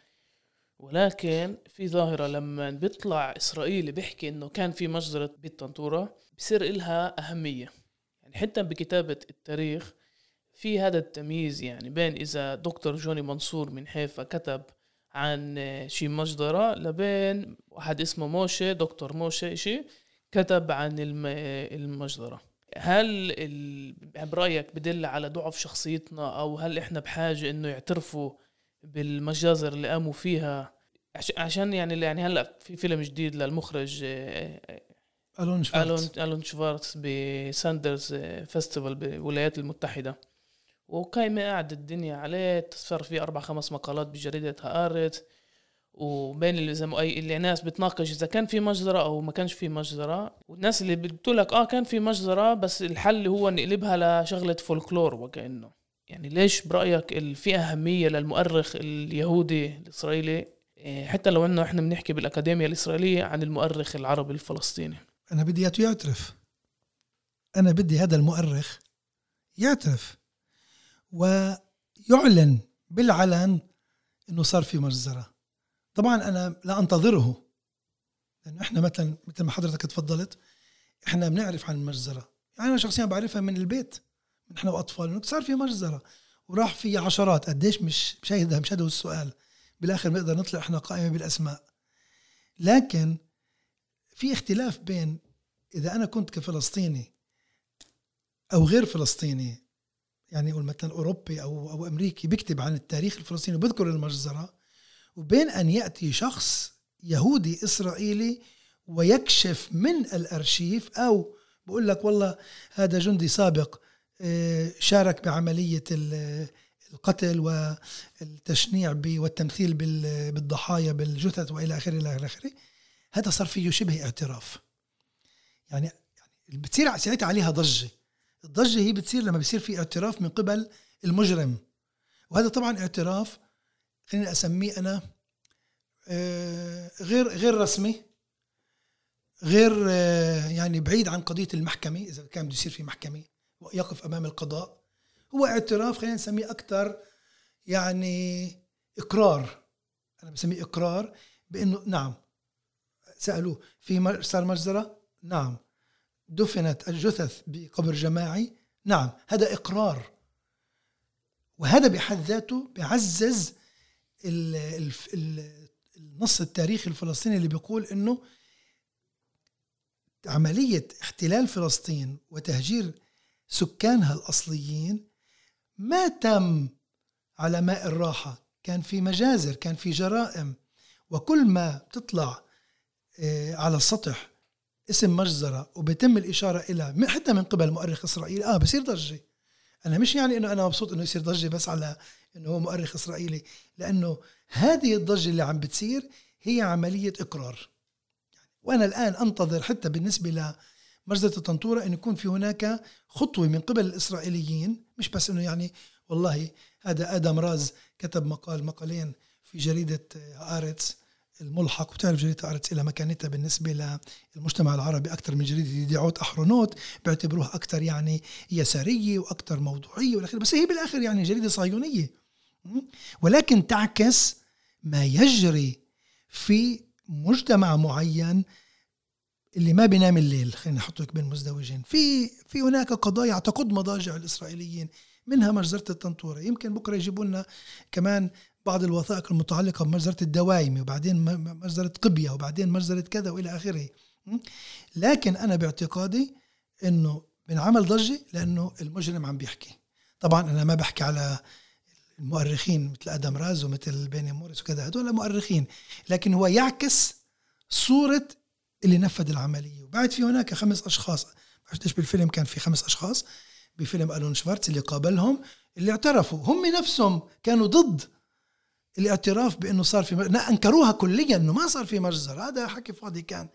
ولكن في ظاهرة لما بيطلع إسرائيلي بيحكي إنه كان في مجزرة بالطنطورة بصير إلها أهمية. يعني حتى بكتابة التاريخ في هذا التمييز يعني بين إذا دكتور جوني منصور من حيفا كتب عن شي مجزرة لبين واحد اسمه موشي دكتور موشي شي كتب عن المجزرة. هل برأيك بدل على ضعف شخصيتنا أو هل إحنا بحاجة إنه يعترفوا بالمجازر اللي قاموا فيها. عشان يعني يعني هلأ في فيلم جديد للمخرج آه، آه، ألون شفارتز. ألون شفارتز ب Sundance Festival بالولايات المتحدة. وقايمة قاعد الدنيا عليه صار في أربع خمس مقالات بجريدة هآرتس وبين اللي زي اللي ناس بتناقش إذا كان في مجزرة أو ما كانش في مجزرة. والناس اللي بتقول لك آه كان في مجزرة بس الحل هو نقلبها لشغلة فولكلور وكأنه. يعني ليش برأيك في أهمية للمؤرخ اليهودي الإسرائيلي؟ إيه، حتى لو إنه إحنا بنحكي بالأكاديمية الإسرائيلية عن المؤرخ العربي الفلسطيني. أنا بدي اياه يعترف أنا بدي هذا المؤرخ يعترف ويعلن بالعلن إنه صار في مجزرة. طبعا أنا لا أنتظره. لأنه إحنا مثلا مثل ما حضرتك تفضلت إحنا بنعرف عن المجزرة. يعني أنا شخصيا بعرفها من البيت. من إحنا واطفال صار في مجزرة. وراح في عشرات. قديش مش مشاهدها مش هذا السؤال. بالآخر بنقدر نطلع إحنا قائمة بالأسماء. لكن في اختلاف بين إذا أنا كنت كفلسطيني أو غير فلسطيني يعني يقول مثلا أوروبي أو أو أمريكي بيكتب عن التاريخ الفلسطيني وبذكر المجزرة وبين أن يأتي شخص يهودي إسرائيلي ويكشف من الأرشيف أو بقول لك والله هذا جندي سابق شارك بعملية القتل والتشنيع والتمثيل بالضحايا بالجثث وإلى آخره إلى آخره. هذا صار فيه شبه اعتراف. يعني بتصير ساعتها عليها ضجة. الضجة هي بتصير لما بيصير في اعتراف من قبل المجرم. وهذا طبعا اعتراف خليني أسميه أنا آه، غير غير رسمي غير آه، يعني بعيد عن قضية المحكمة إذا كان بده يصير في محكمة. يقف أمام القضاء. هو اعتراف خلينا نسميه أكثر يعني إقرار. أنا بسميه إقرار بإنه نعم. سألوه في صار مجزرة؟ نعم. دفنت الجثث بقبر جماعي؟ نعم. هذا إقرار. وهذا بحد ذاته بيعزز النص التاريخي الفلسطيني اللي بيقول إنه عملية احتلال فلسطين وتهجير سكانها الأصليين ما تم على ماء الراحة. كان في مجازر كان في جرائم وكل ما بتطلع آه، على السطح اسم مجزرة وبيتم الإشارة إلى حتى من قبل مؤرخ إسرائيلي آه بصير ضجة. أنا مش يعني إنه أنا مبسوط إنه يصير ضجة بس على إنه هو مؤرخ إسرائيلي لأنه هذه الضجة اللي عم بتصير هي عملية إقرار. وأنا الآن أنتظر حتى بالنسبة لمجزرة الطنطورة أن يكون في هناك خطوة من قبل الإسرائيليين مش بس إنه يعني والله هذا آدم راز كتب مقال مقالين في جريدة آرتس الملحق وتعرف جريدة أرتس إلى مكانتها بالنسبة للمجتمع العربي أكثر من جريدة ديعوت أحرونوت بيعتبروها أكثر يعني يسارية وأكثر موضوعية والآخر بس هي بالآخر يعني جريدة صهيونية. ولكن تعكس ما يجري في مجتمع معين اللي ما بينام الليل خلينا نحطك بين مزدوجين. في في هناك قضايا تقض مضاجع الإسرائيليين منها مجزرة الطنطوره يمكن بكرة يجيبوا لنا كمان بعض الوثائق المتعلقة بمجزرة الدوايمي وبعدين مجزرة قبية وبعدين مجزرة كذا وإلى آخره. لكن أنا باعتقادي أنه بنعمل ضجة لأنه المجرم عم بيحكي. طبعا أنا ما بحكي على المؤرخين مثل آدم راز ومثل بيني موريس وكذا هذول مؤرخين. لكن هو يعكس صورة اللي نفذ العملية. وبعد في هناك خمس أشخاص. ليش بالفيلم كان في خمس أشخاص. بفيلم ألون شفارتز اللي قابلهم اللي اعترفوا. هم نفسهم كانوا ضد الاعتراف بأنه صار في مجزرة. أنكروها كليا إنه ما صار في مجزر. هذا حكي فاضي كان.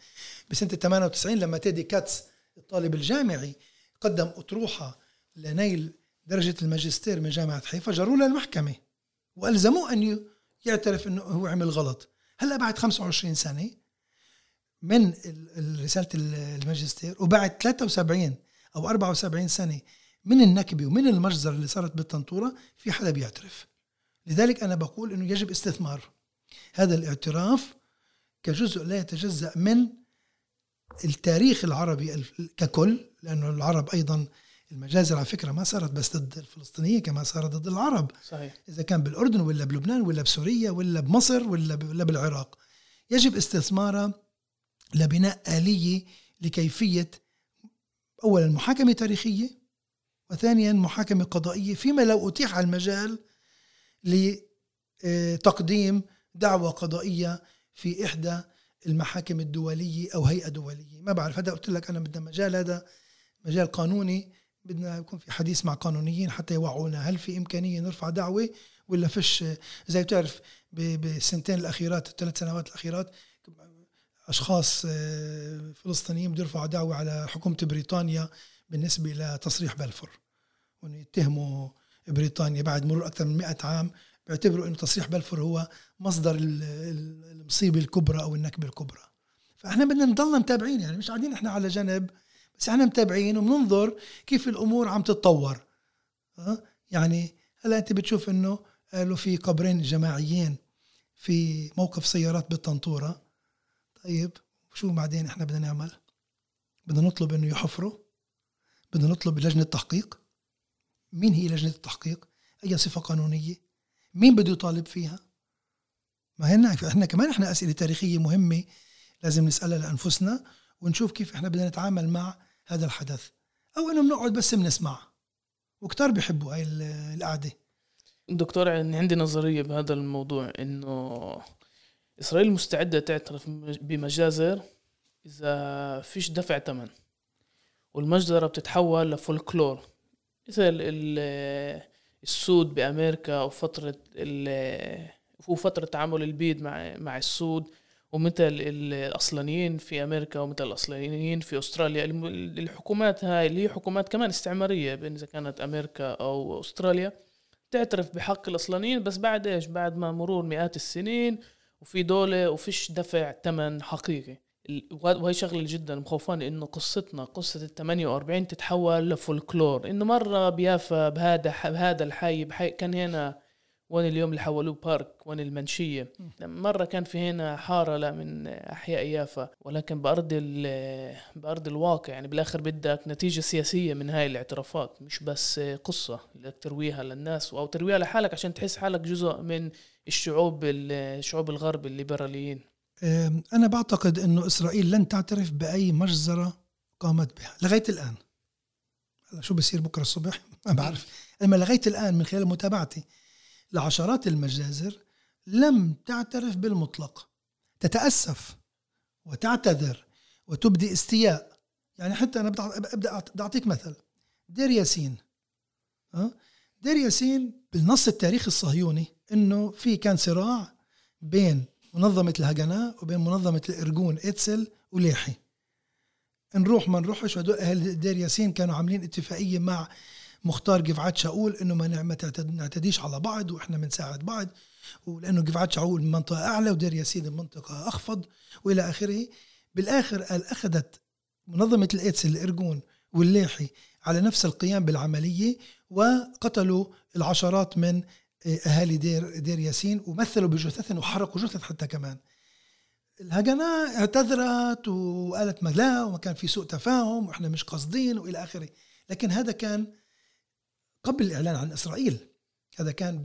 بسنة 98 لما تيدي كاتس الطالب الجامعي قدم أطروحة لنيل درجة الماجستير من جامعة حيفا جروا له المحكمة وألزموه أن يعترف إنه هو عمل غلط. هلأ بعد 25 سنة من رسالة الماجستير وبعد 73 أو 74 سنة من النكبة ومن المجزره اللي صارت بالطنطوره في حدا بيعترف. لذلك أنا بقول إنه يجب استثمار. هذا الاعتراف كجزء لا يتجزأ من التاريخ العربي ككل لأنه العرب أيضا المجازر على فكرة ما صارت بس ضد الفلسطينيين كما صارت ضد العرب. صحيح. إذا كان بالأردن ولا بلبنان ولا بسوريا ولا بمصر ولا ولا بالعراق. يجب استثمارها لبناء آلية لكيفية اولا محاكمة تاريخية وثانيا محاكمة قضائية فيما لو أتيح المجال لتقديم دعوة قضائية في إحدى المحاكم الدولية أو هيئة دولية. ما بعرف هذا قلت لك أنا بدنا مجال هذا مجال قانوني. بدنا يكون في حديث مع قانونيين حتى يوعونا هل في إمكانية نرفع دعوة ولا فيش زي بتعرف بالسنتين الأخيرات الثلاث سنوات الأخيرات أشخاص آه، فلسطينيين بده يرفعوا دعوة على حكومة بريطانيا بالنسبة لتصريح بلفور. وإنه يتهموا بريطانيا بعد مرور أكثر من 100 عام بيعتبروا أنه تصريح بلفور هو مصدر المصيبة الكبرى أو النكبة الكبرى. فإحنا بدنا نضلنا متابعين يعني مش قاعدين إحنا على جنب بس إحنا متابعين وبننظر كيف الأمور عم تتطور. أه؟ يعني هلا أنت بتشوف إنه قالوا في قبرين جماعيين في موقف سيارات بالطنطورة. طيب شو بعدين إحنا بدنا نعمل؟ بدنا نطلب إنه يحفروا بدنا نطلب لجنة تحقيق. مين هي لجنة التحقيق؟ أي صفة قانونية؟ مين بده يطالب فيها؟ ما هنا إحنا كمان إحنا أسئلة تاريخية مهمة لازم نسألها لأنفسنا ونشوف كيف إحنا بدنا نتعامل مع هذا الحدث. أو إنه بنقعد بس بنسمع. وكتار بيحبوا هاي القعدة. دكتور عندي نظرية بهذا الموضوع إنه إسرائيل مستعدة تعترف بمجازر إذا فيش دفع ثمن والمجزرة بتتحول لفولكلور. مثل السود بأمريكا وفتره وفتره تعامل البيض مع مع السود ومثل الأصلانيين في أمريكا ومثل الأصلانيين في أستراليا. الحكومات هاي اللي هي حكومات كمان استعمارية بين إذا كانت أمريكا أو أستراليا تعترف بحق الأصلانيين بس بعد إيش؟ بعد ما مرور مئات السنين وفي دولة وفيش دفع ثمن حقيقي. وهي شغلة جدا مخوفاني إنه قصتنا قصة ال 48 تتحول لفولكلور. إنه مرة بيافا بهذا بهذا الحي بحي كان هنا وين اليوم اللي حولوه بارك وين المنشية. مرة كان في هنا حارة لا من أحياء يافا ولكن بأرض بأرض الواقع. يعني بالآخر بدك نتيجة سياسية من هاي الاعترافات مش بس قصة بدك ترويها للناس أو ترويها لحالك عشان تحس حالك جزء من الشعوب الشعوب الغرب الليبراليين. أنا بعتقد أنه إسرائيل لن تعترف بأي مجزرة قامت بها. لغاية الآن. شو بصير بكرة الصبح؟ ما بعرف. أما لغاية الآن من خلال متابعتي لعشرات المجازر لم تعترف بالمطلق. تتأسف وتعتذر وتبدي استياء. يعني حتى أنا أبدأ أعطيك مثل. دير ياسين. دير ياسين بالنص التاريخي الصهيوني إنه في كان صراع بين منظمة الهجناء وبين منظمة الإرجون إتسل وليحي. نروح ما نروحش وهدول أهل دير ياسين كانوا عاملين اتفاقية مع مختار جفعات شاول إنه ما نعتديش على بعض وإحنا بنساعد بعض ولأنه جفعات شاول من منطقة أعلى ودير ياسين من منطقه أخفض وإلى آخره. بالآخر قال أخذت منظمة الإيتسل الإرجون والليحي على نفس القيام بالعملية وقتلوا العشرات من أهالي دير دير ياسين ومثلوا بجثثهم وحرقوا جثث حتى كمان. الهجنة اعتذرت وقالت ما لا وما كان في سوء تفاهم وإحنا مش قاصدين وإلى آخره. لكن هذا كان قبل الإعلان عن إسرائيل. هذا كان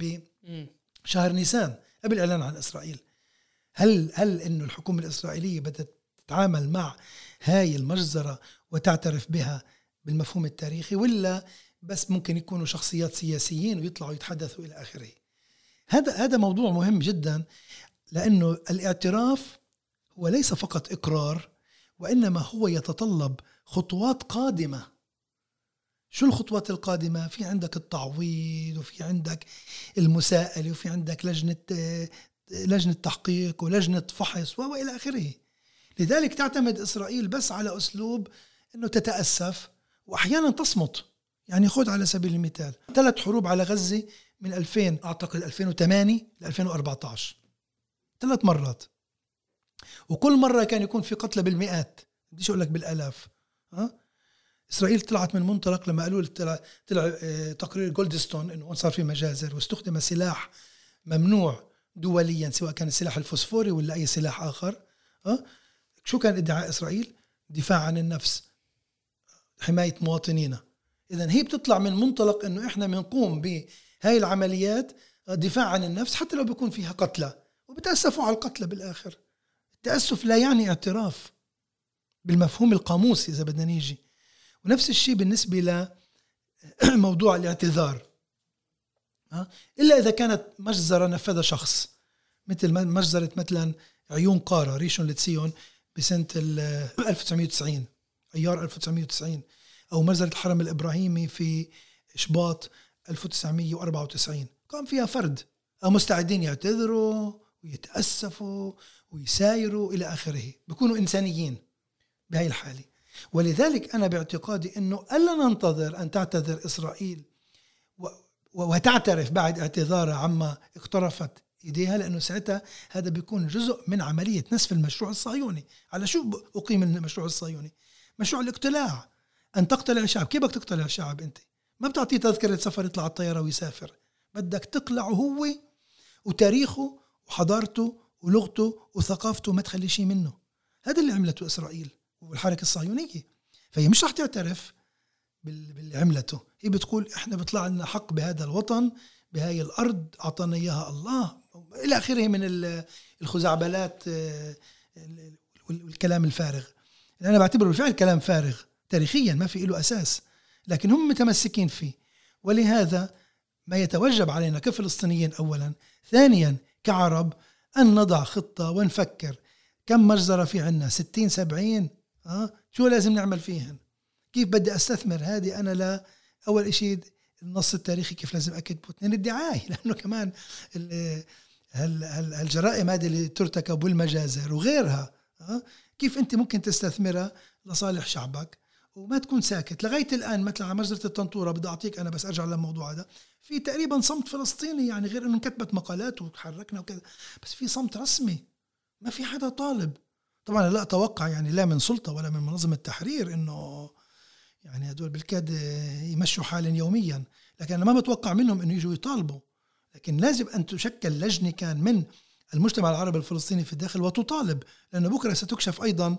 بشهر نيسان قبل الإعلان عن إسرائيل. هل هل انه الحكومة الإسرائيلية بدأت تتعامل مع هاي المجزرة وتعترف بها بالمفهوم التاريخي ولا بس ممكن يكونوا شخصيات سياسيين ويطلعوا يتحدثوا إلى آخره؟ هذا هذا موضوع مهم جدا لأنه الاعتراف هو ليس فقط إقرار وإنما هو يتطلب خطوات قادمة شو الخطوات القادمة؟ في عندك التعويض وفي عندك المساءلة وفي عندك لجنة لجنة تحقيق ولجنة فحص وإلى آخره. لذلك تعتمد إسرائيل بس على أسلوب أنه تتأسف وأحيانا تصمت. يعني خذ على سبيل المثال ثلاث حروب على غزة من 2000 أعتقد 2008 ل 2014 ثلاث مرات. وكل مرة كان يكون في قتلى بالمئات. بديش أقول لك بالآلاف. ها؟ إسرائيل طلعت من منطلق لما قالوا طلع, طلع آه، تقرير جولدستون إنه صار في مجازر واستخدم سلاح ممنوع دوليا سواء كان السلاح الفوسفوري ولا أي سلاح آخر. أه؟ شو كان ادعاء إسرائيل؟ دفاع عن النفس حماية مواطنينا. اذا هي بتطلع من منطلق إنه إحنا بنقوم بهاي العمليات آه، دفاع عن النفس حتى لو بيكون فيها قتلى. وبتأسفوا على القتلى بالآخر. التأسف لا يعني اعتراف بالمفهوم القاموسي إذا بدنا نيجي. ونفس الشيء بالنسبة لموضوع الاعتذار. إلا إذا كانت مجزرة نفذها شخص مثل مجزرة مثلا عيون قارة ريشون لتسيون بسنة 1990 ايار 1990 أو مجزرة الحرم الإبراهيمي في شباط 1994 قام فيها فرد. مستعدين يعتذروا ويتأسفوا ويسايروا إلى آخره. بيكونوا إنسانيين بهاي الحالة. ولذلك أنا باعتقادي إنه ألا ننتظر أن تعتذر إسرائيل وتعترف بعد اعتذارها عما اقترفت إيديها لأنه ساعتها هذا بيكون جزء من عملية نسف المشروع الصهيوني، على شو أقيم المشروع الصهيوني؟ مشروع الاقتلاع أن تقتلع شعب، كيف بدك تقتلع شعب أنت؟ ما بتعطيه تذكرة سفر يطلع الطيارة ويسافر، بدك تقلعه هو وتاريخه وحضارته ولغته وثقافته ما تخلي شيء منه. هذا اللي عملته إسرائيل والحركة الصهيونية. فهي مش رح تعترف باللي عملته هي بتقول إحنا بيطلع لنا حق بهذا الوطن بهاي الأرض أعطانا إياها الله. إلى آخره من الخزعبلات آه، والكلام الفارغ. أنا بعتبره بالفعل كلام فارغ. تاريخيا ما في له أساس. لكن هم متمسكين فيه. ولهذا ما يتوجب علينا كفلسطينيين اولا ثانيا كعرب أن نضع خطة ونفكر كم مجزرة في عنا. 60 70 آه شو لازم نعمل فيهن؟ كيف بدي أستثمر هذه؟ أنا لا. أول شيء النص التاريخي كيف لازم اكتبه اثنين الدعاية. لأنه كمان هالجرائم هذه اللي ترتكب والمجازر وغيرها كيف أنت ممكن تستثمرها لصالح شعبك وما تكون ساكت؟ لغاية الآن مثلا على مجزره الطنطوره بدي أعطيك أنا بس أرجع للموضوع هذا. في تقريبا صمت فلسطيني يعني غير إنه كتبت مقالات وتحركنا وكذا بس في صمت رسمي. ما في حدا طالب. طبعا لا أتوقع يعني لا من سلطة ولا من منظمة التحرير إنه يعني هدول بالكاد يمشوا حالا يوميا. لكن أنا ما بتوقع منهم إنه يجوا يطالبوا. لكن لازم أن تشكل لجنة كان من المجتمع العربي الفلسطيني في الداخل وتطالب لأنه بكرة ستكشف أيضا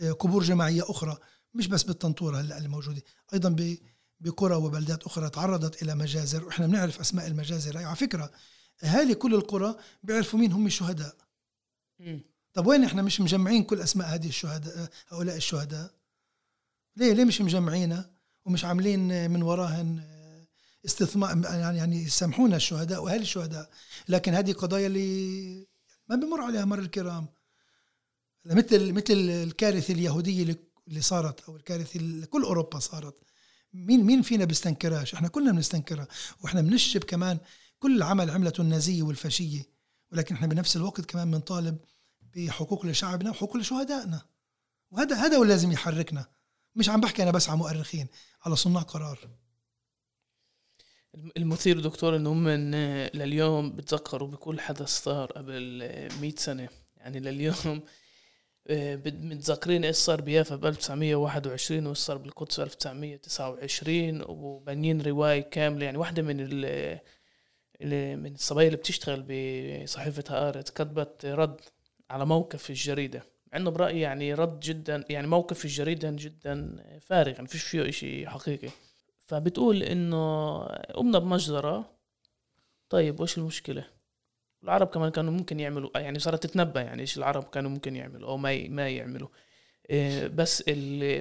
آه، قبور جماعية أخرى مش بس بالطنطورة هلأ اللي موجوده أيضا بقرى وبلدات أخرى تعرضت إلى مجازر وإحنا بنعرف أسماء المجازر على فكرة أهالي كل القرى بيعرفوا مين هم الشهداء. طب وين إحنا مش مجمعين كل أسماء هذه الشهداء هؤلاء الشهداء؟ ليه؟ ليه مش مجمعينها ومش عاملين من وراهن استثمار؟ يعني يعني يسامحونا الشهداء وأهل الشهداء لكن هذه قضايا اللي ما بمر عليها مر الكرام. مثل مثل الكارثة اليهودية اللي صارت أو الكارثة اللي كل أوروبا صارت. مين مين فينا بيستنكرهاش؟ إحنا كلنا بنستنكرها. وإحنا بنشب كمان كل عمل عملته النازية والفاشية ولكن إحنا بنفس الوقت كمان بنطالب بحقوق لشعبنا وحقوق لشهدائنا. وهذا هذا هو اللي لازم يحركنا. مش عم بحكي أنا بس على مؤرخين على صناع قرار. المثير دكتور انه هم لليوم بتذكروا بكل حدث صار قبل 100 سنة. يعني لليوم آه، متذكرين إيش صار بيافا ب 1921 وإيش صار بالقدس ب 1929 وبنين رواية كاملة. يعني واحدة من من الصبايا اللي بتشتغل بصحيفة هآرت كتبت رد على موقف في الجريدة عنده برأيي يعني رد جدا يعني موقف الجريدة جدا فارغ يعني فيش فيه إشي حقيقي. فبتقول إنه قمنا بمجزرة. طيب وإيش المشكلة؟ العرب كمان كانوا ممكن يعملوا يعني صارت تتنبأ يعني إيش العرب كانوا ممكن يعملوا أو ما ما يعملوا. إيه، بس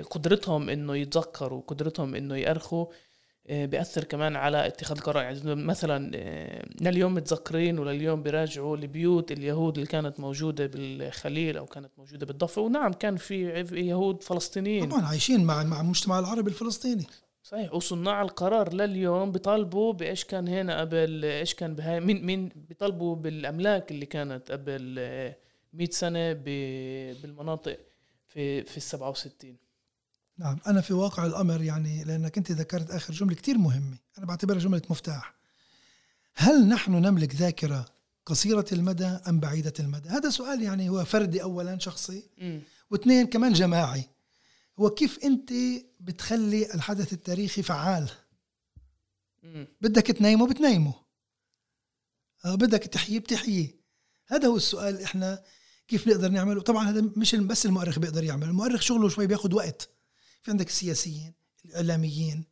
قدرتهم إنه يتذكروا قدرتهم إنه يأرخوا آه، بيأثر كمان على اتخاذ القرار يعني مثلا آه، لليوم متذكرين ولليوم بيراجعوا البيوت اليهود اللي كانت موجودة بالخليل أو كانت موجودة بالضفة. ونعم كان في يهود فلسطينيين. طبعا عايشين مع مع المجتمع العربي الفلسطيني. صحيح. وصناع القرار لليوم بيطالبوا بإيش كان هنا قبل إيش كان بهاي مين مين بيطالبوا بالأملاك اللي كانت قبل 100 سنة بالمناطق في في ال 67 نعم. أنا في واقع الأمر يعني لأنك أنت ذكرت آخر جملة كتير مهمة. أنا بعتبرها جملة مفتاح. هل نحن نملك ذاكرة قصيرة المدى أم بعيدة المدى؟ هذا سؤال يعني هو فردي أولا شخصي. واثنين كمان جماعي. هو كيف أنت بتخلي الحدث التاريخي فعال. بدك تنيمه بتنيمه. آه، بدك تحييه بتحييه. هذا هو السؤال إحنا كيف نقدر نعمله؟ طبعا هذا مش بس المؤرخ بيقدر يعمل المؤرخ شغله شوي بياخذ وقت. في عندك السياسيين الإعلاميين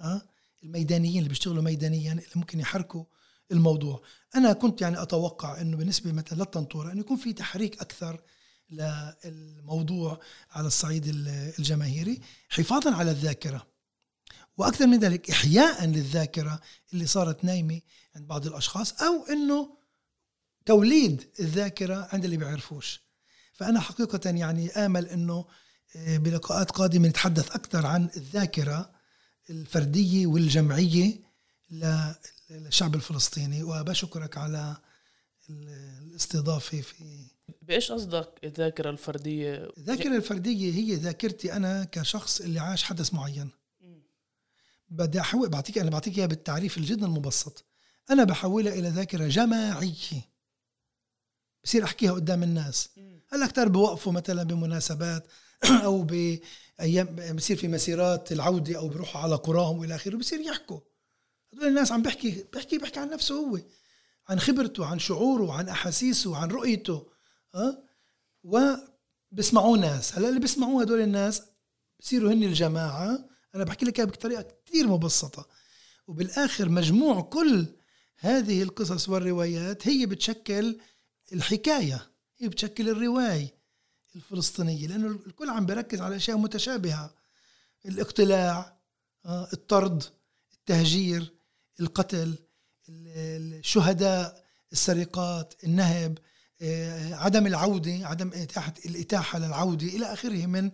آه الميدانيين اللي بيشتغلوا ميدانيا اللي ممكن يحركوا الموضوع. أنا كنت يعني أتوقع إنه بالنسبة مثلا للطنطورة إنه يكون في تحريك أكثر للموضوع على الصعيد الجماهيري حفاظا على الذاكرة. وأكثر من ذلك احياء للذاكرة اللي صارت نايمة عند بعض الأشخاص أو إنه توليد الذاكرة عند اللي بيعرفوش. فأنا حقيقه يعني آمل إنه بلقاءات قادمة نتحدث أكثر عن الذاكرة الفردية والجمعية للشعب الفلسطيني. وبشكرك على الاستضافة في بإيش قصدك الذاكرة الفردية؟ الذاكرة الفردية هي ذاكرتي أنا كشخص اللي عاش حدث معين. بدي أحول بعطيك أنا بعطيك إياها بالتعريف الجدا المبسط. أنا بحولها إلى ذاكرة جماعية. بصير أحكيها قدام الناس. هلأ كتار بوقفوا مثلا بمناسبات. أو بأيام بصير في مسيرات العودة أو بيروحوا على قراهم وإلى آخره بصير يحكوا. هدول الناس عم بحكي بحكي بحكي عن نفسه هو عن خبرته عن شعوره عن أحاسيسه عن رؤيته ها وبسمعوه ناس. هلأ اللي بيسمعوه هدول الناس بصيروا هن الجماعة أنا بحكي لك بطريقة كثير مبسطة. وبالآخر مجموع كل هذه القصص والروايات هي بتشكل الحكاية هي بتشكل الرواية. الفلسطينية لأنه الكل عم بيركز على أشياء متشابهة. الاقتلاع آه، الطرد التهجير القتل الشهداء السرقات النهب آه، عدم العودة عدم إتاحة الإتاحة للعودة إلى آخره من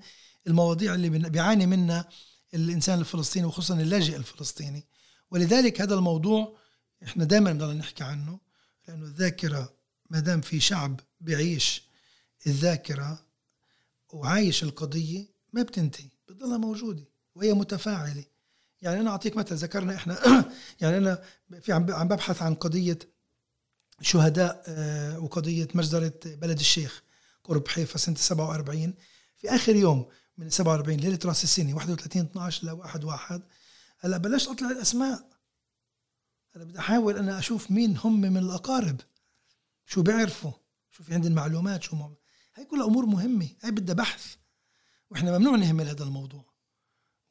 المواضيع اللي بيعاني منها الإنسان الفلسطيني وخصوصا اللاجئ الفلسطيني. ولذلك هذا الموضوع إحنا دائما بنضل نحكي عنه لأنه الذاكرة ما دام في شعب بيعيش الذاكرة وعايش القضية ما بتنتهي بتضلها موجودة وهي متفاعلة. يعني أنا أعطيك مثل ذكرنا إحنا يعني أنا في عم ببحث عن قضية شهداء آه، وقضية مجزرة بلد الشيخ قرب حيفا سنة 47 في آخر يوم من 47 ليلة راس السنة 31 12 ل 1 1 هلأ بلشت أطلع الأسماء. هلأ بدي أحاول أنا أشوف مين هم من الأقارب شو بيعرفوا شو في عندهم معلومات شو هاي كلها أمور مهمة هاي بدها بحث. وإحنا ممنوع نهمل هذا الموضوع.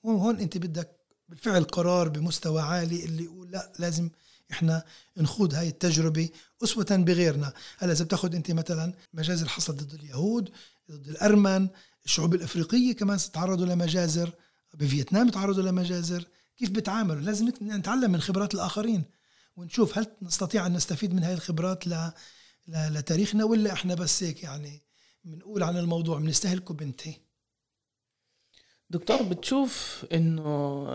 وهون أنت بدك بالفعل قرار بمستوى عالي اللي يقول لا لازم إحنا نخوض هاي التجربة أسوة بغيرنا. هلا إذا بتاخذ أنت مثلا مجازر حصلت ضد اليهود ضد الأرمن الشعوب الأفريقية كمان تعرضوا لمجازر بفيتنام تعرضوا لمجازر. كيف بتعاملوا؟ لازم نتعلم من خبرات الآخرين. ونشوف هل نستطيع أن نستفيد من هاي الخبرات ل... لتاريخنا ولا إحنا بس هيك يعني بنقول عن الموضوع بنستهلكه بنتي. دكتور بتشوف إنه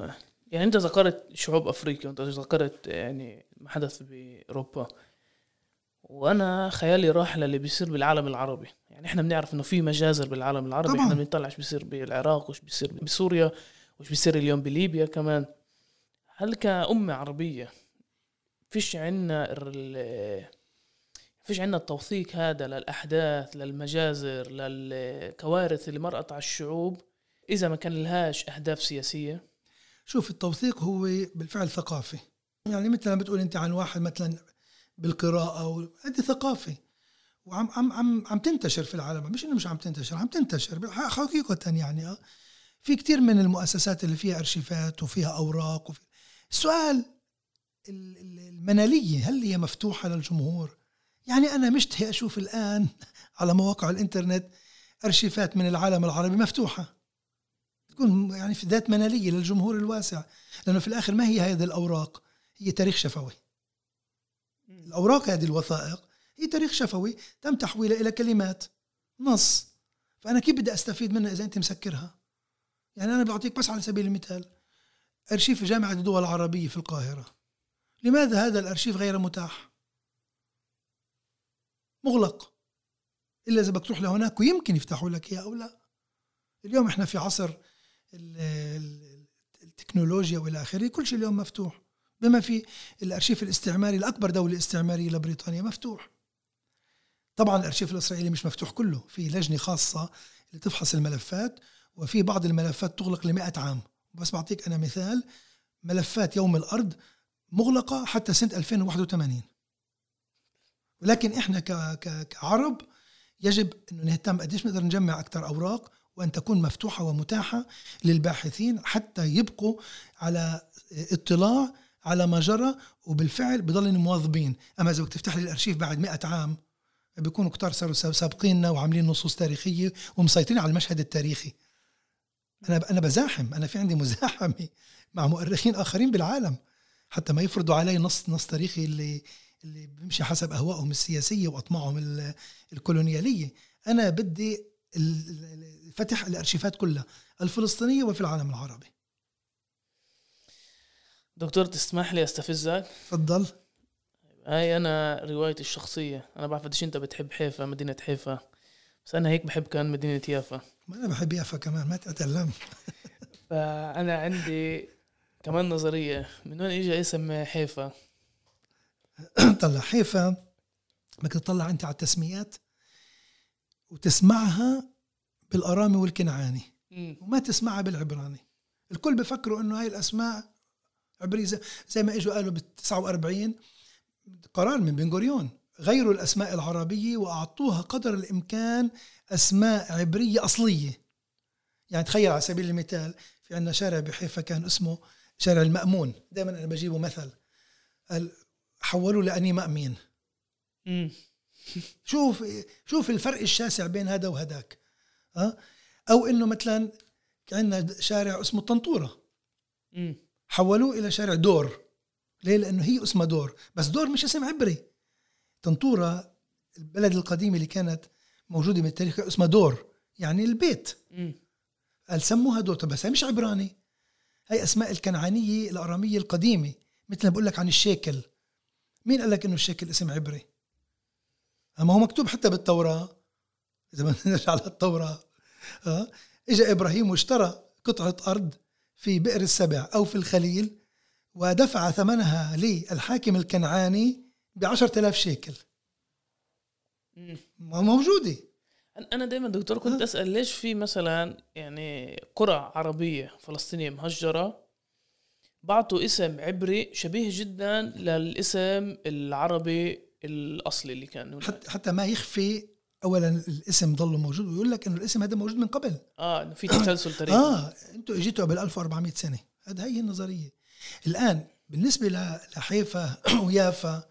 يعني أنت ذكرت شعوب أفريقيا وأنت ذكرت يعني ما حدث بأوروبا. وأنا خيالي راح للي بيصير بالعالم العربي. يعني إحنا بنعرف إنه في مجازر بالعالم العربي طبعا. إحنا بنطلع إيش بيصير بالعراق وش بيصير بسوريا وش بيصير اليوم بليبيا كمان. هل كأمة عربية فيش عنا فيش عندنا التوثيق هذا للأحداث للمجازر للكوارث اللي مرقت على الشعوب. إذا ما كان لهاش أهداف سياسية. شوف التوثيق هو بالفعل ثقافي. يعني مثل ما بتقول أنت عن واحد مثلا بالقراءة هذه ثقافة وعم عم عم عم تنتشر في العالم. مش إنه مش عم تنتشر عم تنتشر حقيقة يعني. آه. في كثير من المؤسسات اللي فيها أرشيفات وفيها أوراق وفي السؤال المنالية هل هي مفتوحة للجمهور؟ يعني أنا مشتهي أشوف الآن على مواقع الإنترنت أرشيفات من العالم العربي مفتوحة. تكون يعني في ذات منالية للجمهور الواسع. لأنه في الآخر ما هي هذه الأوراق؟ هي تاريخ شفوي. الأوراق هذه الوثائق هي تاريخ شفوي تم تحويلها إلى كلمات. نص. فأنا كيف بدي أستفيد منها إذا أنت مسكرها؟ يعني أنا بعطيك بس على سبيل المثال أرشيف جامعة الدول العربية في القاهرة. لماذا هذا الأرشيف غير متاح؟ مغلق. إلا إذا بدك تروح لهناك ويمكن يفتحوا لك إياه أو لا. اليوم إحنا في عصر التكنولوجيا وإلى آخره كل شيء اليوم مفتوح. بما في الأرشيف الاستعماري لاكبر دولة استعمارية لبريطانيا مفتوح. طبعا الأرشيف الإسرائيلي مش مفتوح كله. في لجنة خاصة اللي تفحص الملفات وفي بعض الملفات تغلق ل عام. بس بعطيك أنا مثال ملفات يوم الأرض مغلقة حتى سنة 2081 ولكن إحنا كعرب يجب إنه نهتم قديش نقدر نجمع أكثر أوراق وأن تكون مفتوحة ومتاحة للباحثين حتى يبقوا على اطلاع على ما جرى وبالفعل بضلن مواظبين. أما إذا بدك تفتح لي الأرشيف بعد مئة عام بيكونوا كتار صاروا سابقيننا وعاملين نصوص تاريخية ومسيطرين على المشهد التاريخي. أنا أنا بزاحم أنا في عندي مزاحمة مع مؤرخين آخرين بالعالم. حتى ما يفرضوا علي نص نص تاريخي اللي اللي بيمشي حسب أهوائهم السياسية وأطماعهم الكولونيالية. أنا بدي فتح الأرشيفات كلها الفلسطينية وفي العالم العربي. دكتور تسمح لي أستفزك؟ تفضل. هاي أنا روايتي الشخصية. أنا بعرف قديش أنت بتحب حيفا مدينة حيفا. بس أنا هيك بحب كان مدينة يافا. ما أنا بحب يافا كمان ما تتكلم فأنا عندي كمان نظرية. من وين اجى اسم حيفا؟ طلع حيفا بدك تطلع أنت على التسميات وتسمعها بالأرامي والكنعاني. وما تسمعها بالعبراني. الكل بفكروا إنه هاي الأسماء عبرية زي ما إجوا قالوا بال 49 قرار من بن غوريون. غيروا الأسماء العربية وأعطوها قدر الإمكان أسماء عبرية أصلية. يعني تخيل على سبيل المثال في عندنا شارع بحيفا كان اسمه شارع المأمون. دائما أنا بجيبه مثل. حولوا لأني مأمين. شوف شوف الفرق الشاسع بين هذا وهداك ها؟ أو إنه مثلا عندنا شارع اسمه طنطوره حولوه إلى شارع دور. ليه؟ لأنه هي اسمها دور. بس دور مش اسم عبري. طنطورة البلد القديمه اللي كانت موجودة من التاريخ اسمها دور يعني البيت. قال سموها دور. بس هي مش عبراني. هي أسماء الكنعانية الأرامية القديمة مثل ما بقول لك عن الشيكل. مين قال لك إنه الشيكل اسم عبري؟ أما هو مكتوب حتى بالتوراة. إذا بدنا نرجع للتوراه ها؟ اجى إبراهيم واشترى قطعة أرض في بئر السبع أو في الخليل ودفع ثمنها للحاكم الكنعاني ب آلاف شيكل. موجودة. أنا دائما دكتور كنت أسأل ليش في مثلا يعني قرى عربية فلسطينية مهجرة بعطوا اسم عبري شبيه جدا للاسم العربي الأصلي اللي كان حتى حتى ما يخفي اولا الاسم ضل موجود ويقول لك انه الاسم هذا موجود من قبل. آه في تسلسل تاريخي آه أنتم اجيتوا قبل 1400 سنة. هذا هي النظرية. الآن بالنسبة لحيفا ويافا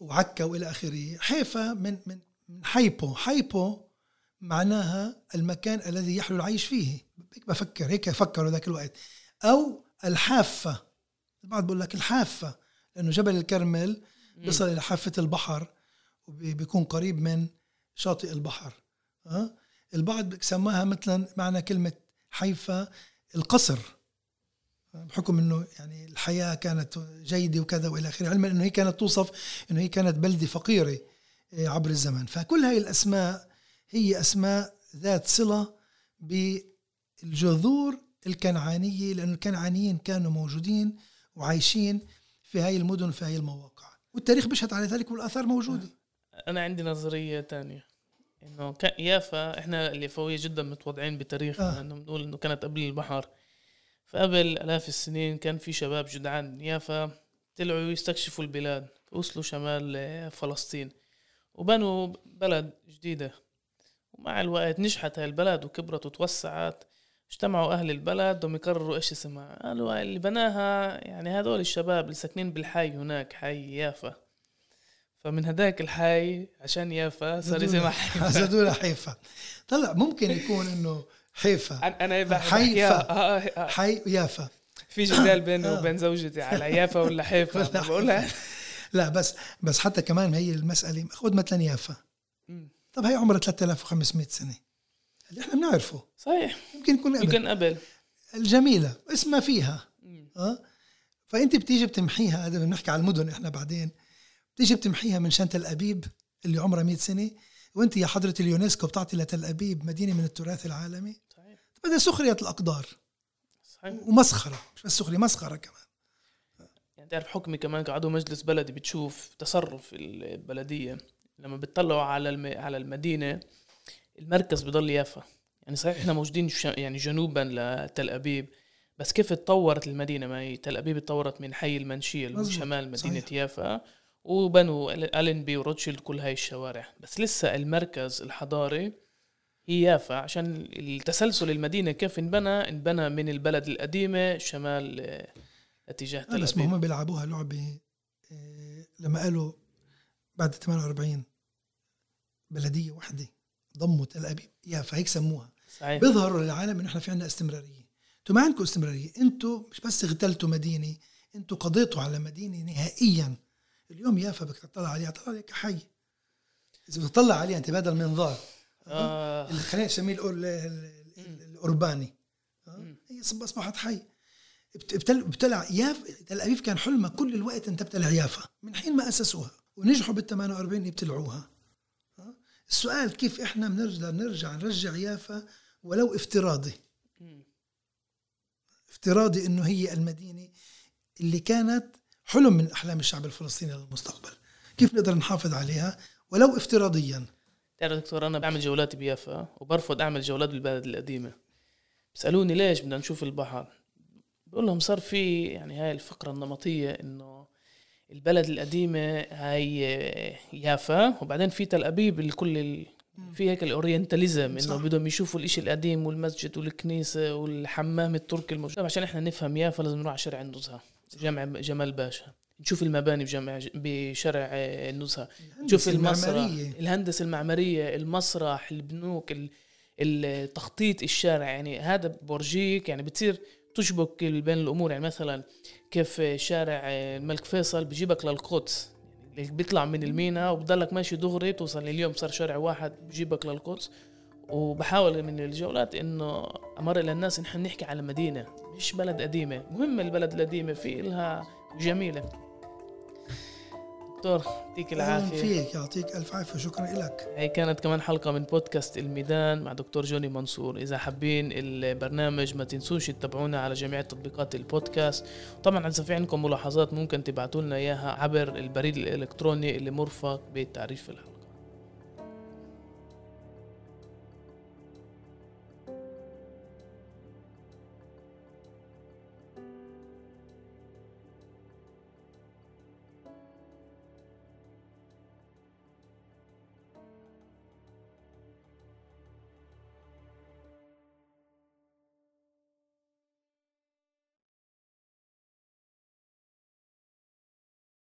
وعكا وإلى آخره حيفا من من من حيبو. حيبو معناها المكان الذي يحلو العيش فيه. هيك بفكر هيك فكروا ذاك الوقت. أو الحافة. البعض بيقول لك الحافة لأنه جبل الكرمل بيصل إلى حافة البحر وبيكون قريب من شاطئ البحر. أه؟ البعض سماها مثلا معنى كلمة حيفا القصر. بحكم إنه يعني الحياة كانت جيدة وكذا وإلى آخره علما إنه هي كانت توصف إنه هي كانت بلدة فقيرة آه، عبر الزمن. فكل هاي الأسماء هي أسماء ذات صلة بالجذور الكنعانية لأن الكنعانيين كانوا موجودين وعايشين في هاي المدن في هاي المواقع. والتاريخ بيشهد على ذلك والآثار موجودة. أنا عندي نظرية تانية. إنه يافا إحنا اليافويه جدا متوضعين بتاريخنا آه. إنه بنقول إنه كانت قبل البحر فقبل آلاف السنين كان في شباب جدعان. يافا طلعوا يستكشفوا البلاد. وصلوا شمال فلسطين. وبنوا بلد جديدة. ومع الوقت نجحت هاي البلد وكبرت وتوسعت. اجتمعوا أهل البلد بدهم يقرروا إيش اسمها. قالوا اللي بناها يعني هذول الشباب اللي ساكنين بالحي هناك حي يافا. فمن هداك الحي عشان يافا صار اسمها حيفا. زادوا حيفا. طلع ممكن يكون إنه حيفا. أنا بحكي حيفا. آه، آه، آه. حي يافا. في جدال بيني. وبين زوجتي على يافا ولا حيفا. ولا بقولها. لا بس بس حتى كمان هي المسألة خذ مثلا يافا. طب هي عمرها 3500 سنة. اللي إحنا بنعرفه. صحيح. يمكن يكون قبل يمكن قبل الجميلة اسمها فيها. آه فأنت بتيجي بتمحيها هذا بنحكي على المدن إحنا بعدين. بتيجي بتمحيها من شان تل أبيب اللي عمرها 100 سنة وأنت يا حضرة اليونسكو بتعطي لتل أبيب مدينة من التراث العالمي. صحيح. بدها سخرية الأقدار. صحيح. ومسخرة مش بس سخرية مسخرة كمان. يعني تعرف حكمي كمان كعضو مجلس بلدي بتشوف تصرف البلدية لما بتطلعوا على الم... على المدينة المركز بضل يافا يعني صحيح إحنا موجودين. يعني جنوبا لتل أبيب بس كيف تطورت المدينة ما هي تل أبيب تطورت من حي المنشية اللي. شمال مدينة صحيح. يافا وبنوا أل- ألنبي وروتشيلد كل هاي الشوارع بس لسه المركز الحضاري هي يافا عشان التسلسل المدينة كيف انبنى انبنى من البلد القديمة شمال آه، اتجاه تل بس أبيب هم بيلعبوها لعبة آه، لما قالوا بعد 48 بلدية واحدة ضموا تل أبيب. يا فهيك سموها. صحيح. بيظهروا للعالم انه إحنا في عندنا استمرارية. أنتوا ما عندكم استمرارية. أنتوا مش بس اغتلتوا مدينة أنتوا قضيتوا على مدينة نهائيا. اليوم يافا بدك تطلع عليها. طلع عليها كحي إذا بتطلع عليها انت بهذا المنظار. آه. اللي خلينا نسميه الأورباني. هي صب- أصبحت حي. بت- بتل- بتلع يافا تل أبيب كان حلمها كل الوقت أن تبتلع يافا. من حين ما أسسوها. ونجحوا بال 48 يبتلعوها؟ السؤال كيف إحنا بنرجع نرجع نرجع يافا ولو افتراضي. افتراضي إنه هي المدينة اللي كانت حلم من أحلام الشعب الفلسطيني للمستقبل. كيف نقدر نحافظ عليها ولو افتراضيا؟ تعرف دكتور أنا بعمل جولات بيافا وبرفض أعمل جولات بالبلد القديمة. بيسألوني ليش بدنا نشوف البحر؟ بقول لهم صار في يعني هاي الفقرة النمطية إنه البلد القديمة هاي يافا. وبعدين في تل أبيب الكل ال... في هيك الأورينتاليزم. إنه بدهم يشوفوا الإشي القديم والمسجد والكنيسة والحمام التركي الموجود. عشان إحنا نفهم يافا لازم نروح على شارع النزهة جامع جمال باشا. نشوف المباني بجامع بشارع النزهة. نشوف المسرح المعمارية. الهندسة المعمارية المسرح البنوك ال- التخطيط الشارع. يعني هذا بورجيك يعني بتصير تشبك بين الأمور. يعني مثلا كيف شارع الملك فيصل بجيبك للقدس. يعني بيطلع من المينا وبضلك ماشي دغري توصل اليوم صار شارع واحد بجيبك للقدس. وبحاول من الجولات إنه أمر للناس إن إحنا نحكي على مدينة مش بلد قديمة. مهمه البلد القديمة في لها جميلة. دكتور يعطيك العافية. فيك يعطيك ألف عافية وشكرا لك هي كانت كمان حلقة من بودكاست الميدان مع دكتور جوني منصور. إذا حابين البرنامج ما تنسوش تتابعونا على جميع تطبيقات البودكاست. طبعا إذا في عندكم ملاحظات ممكن تبعتوا لنا إياها عبر البريد الإلكتروني اللي مرفق بتعريف الحلقة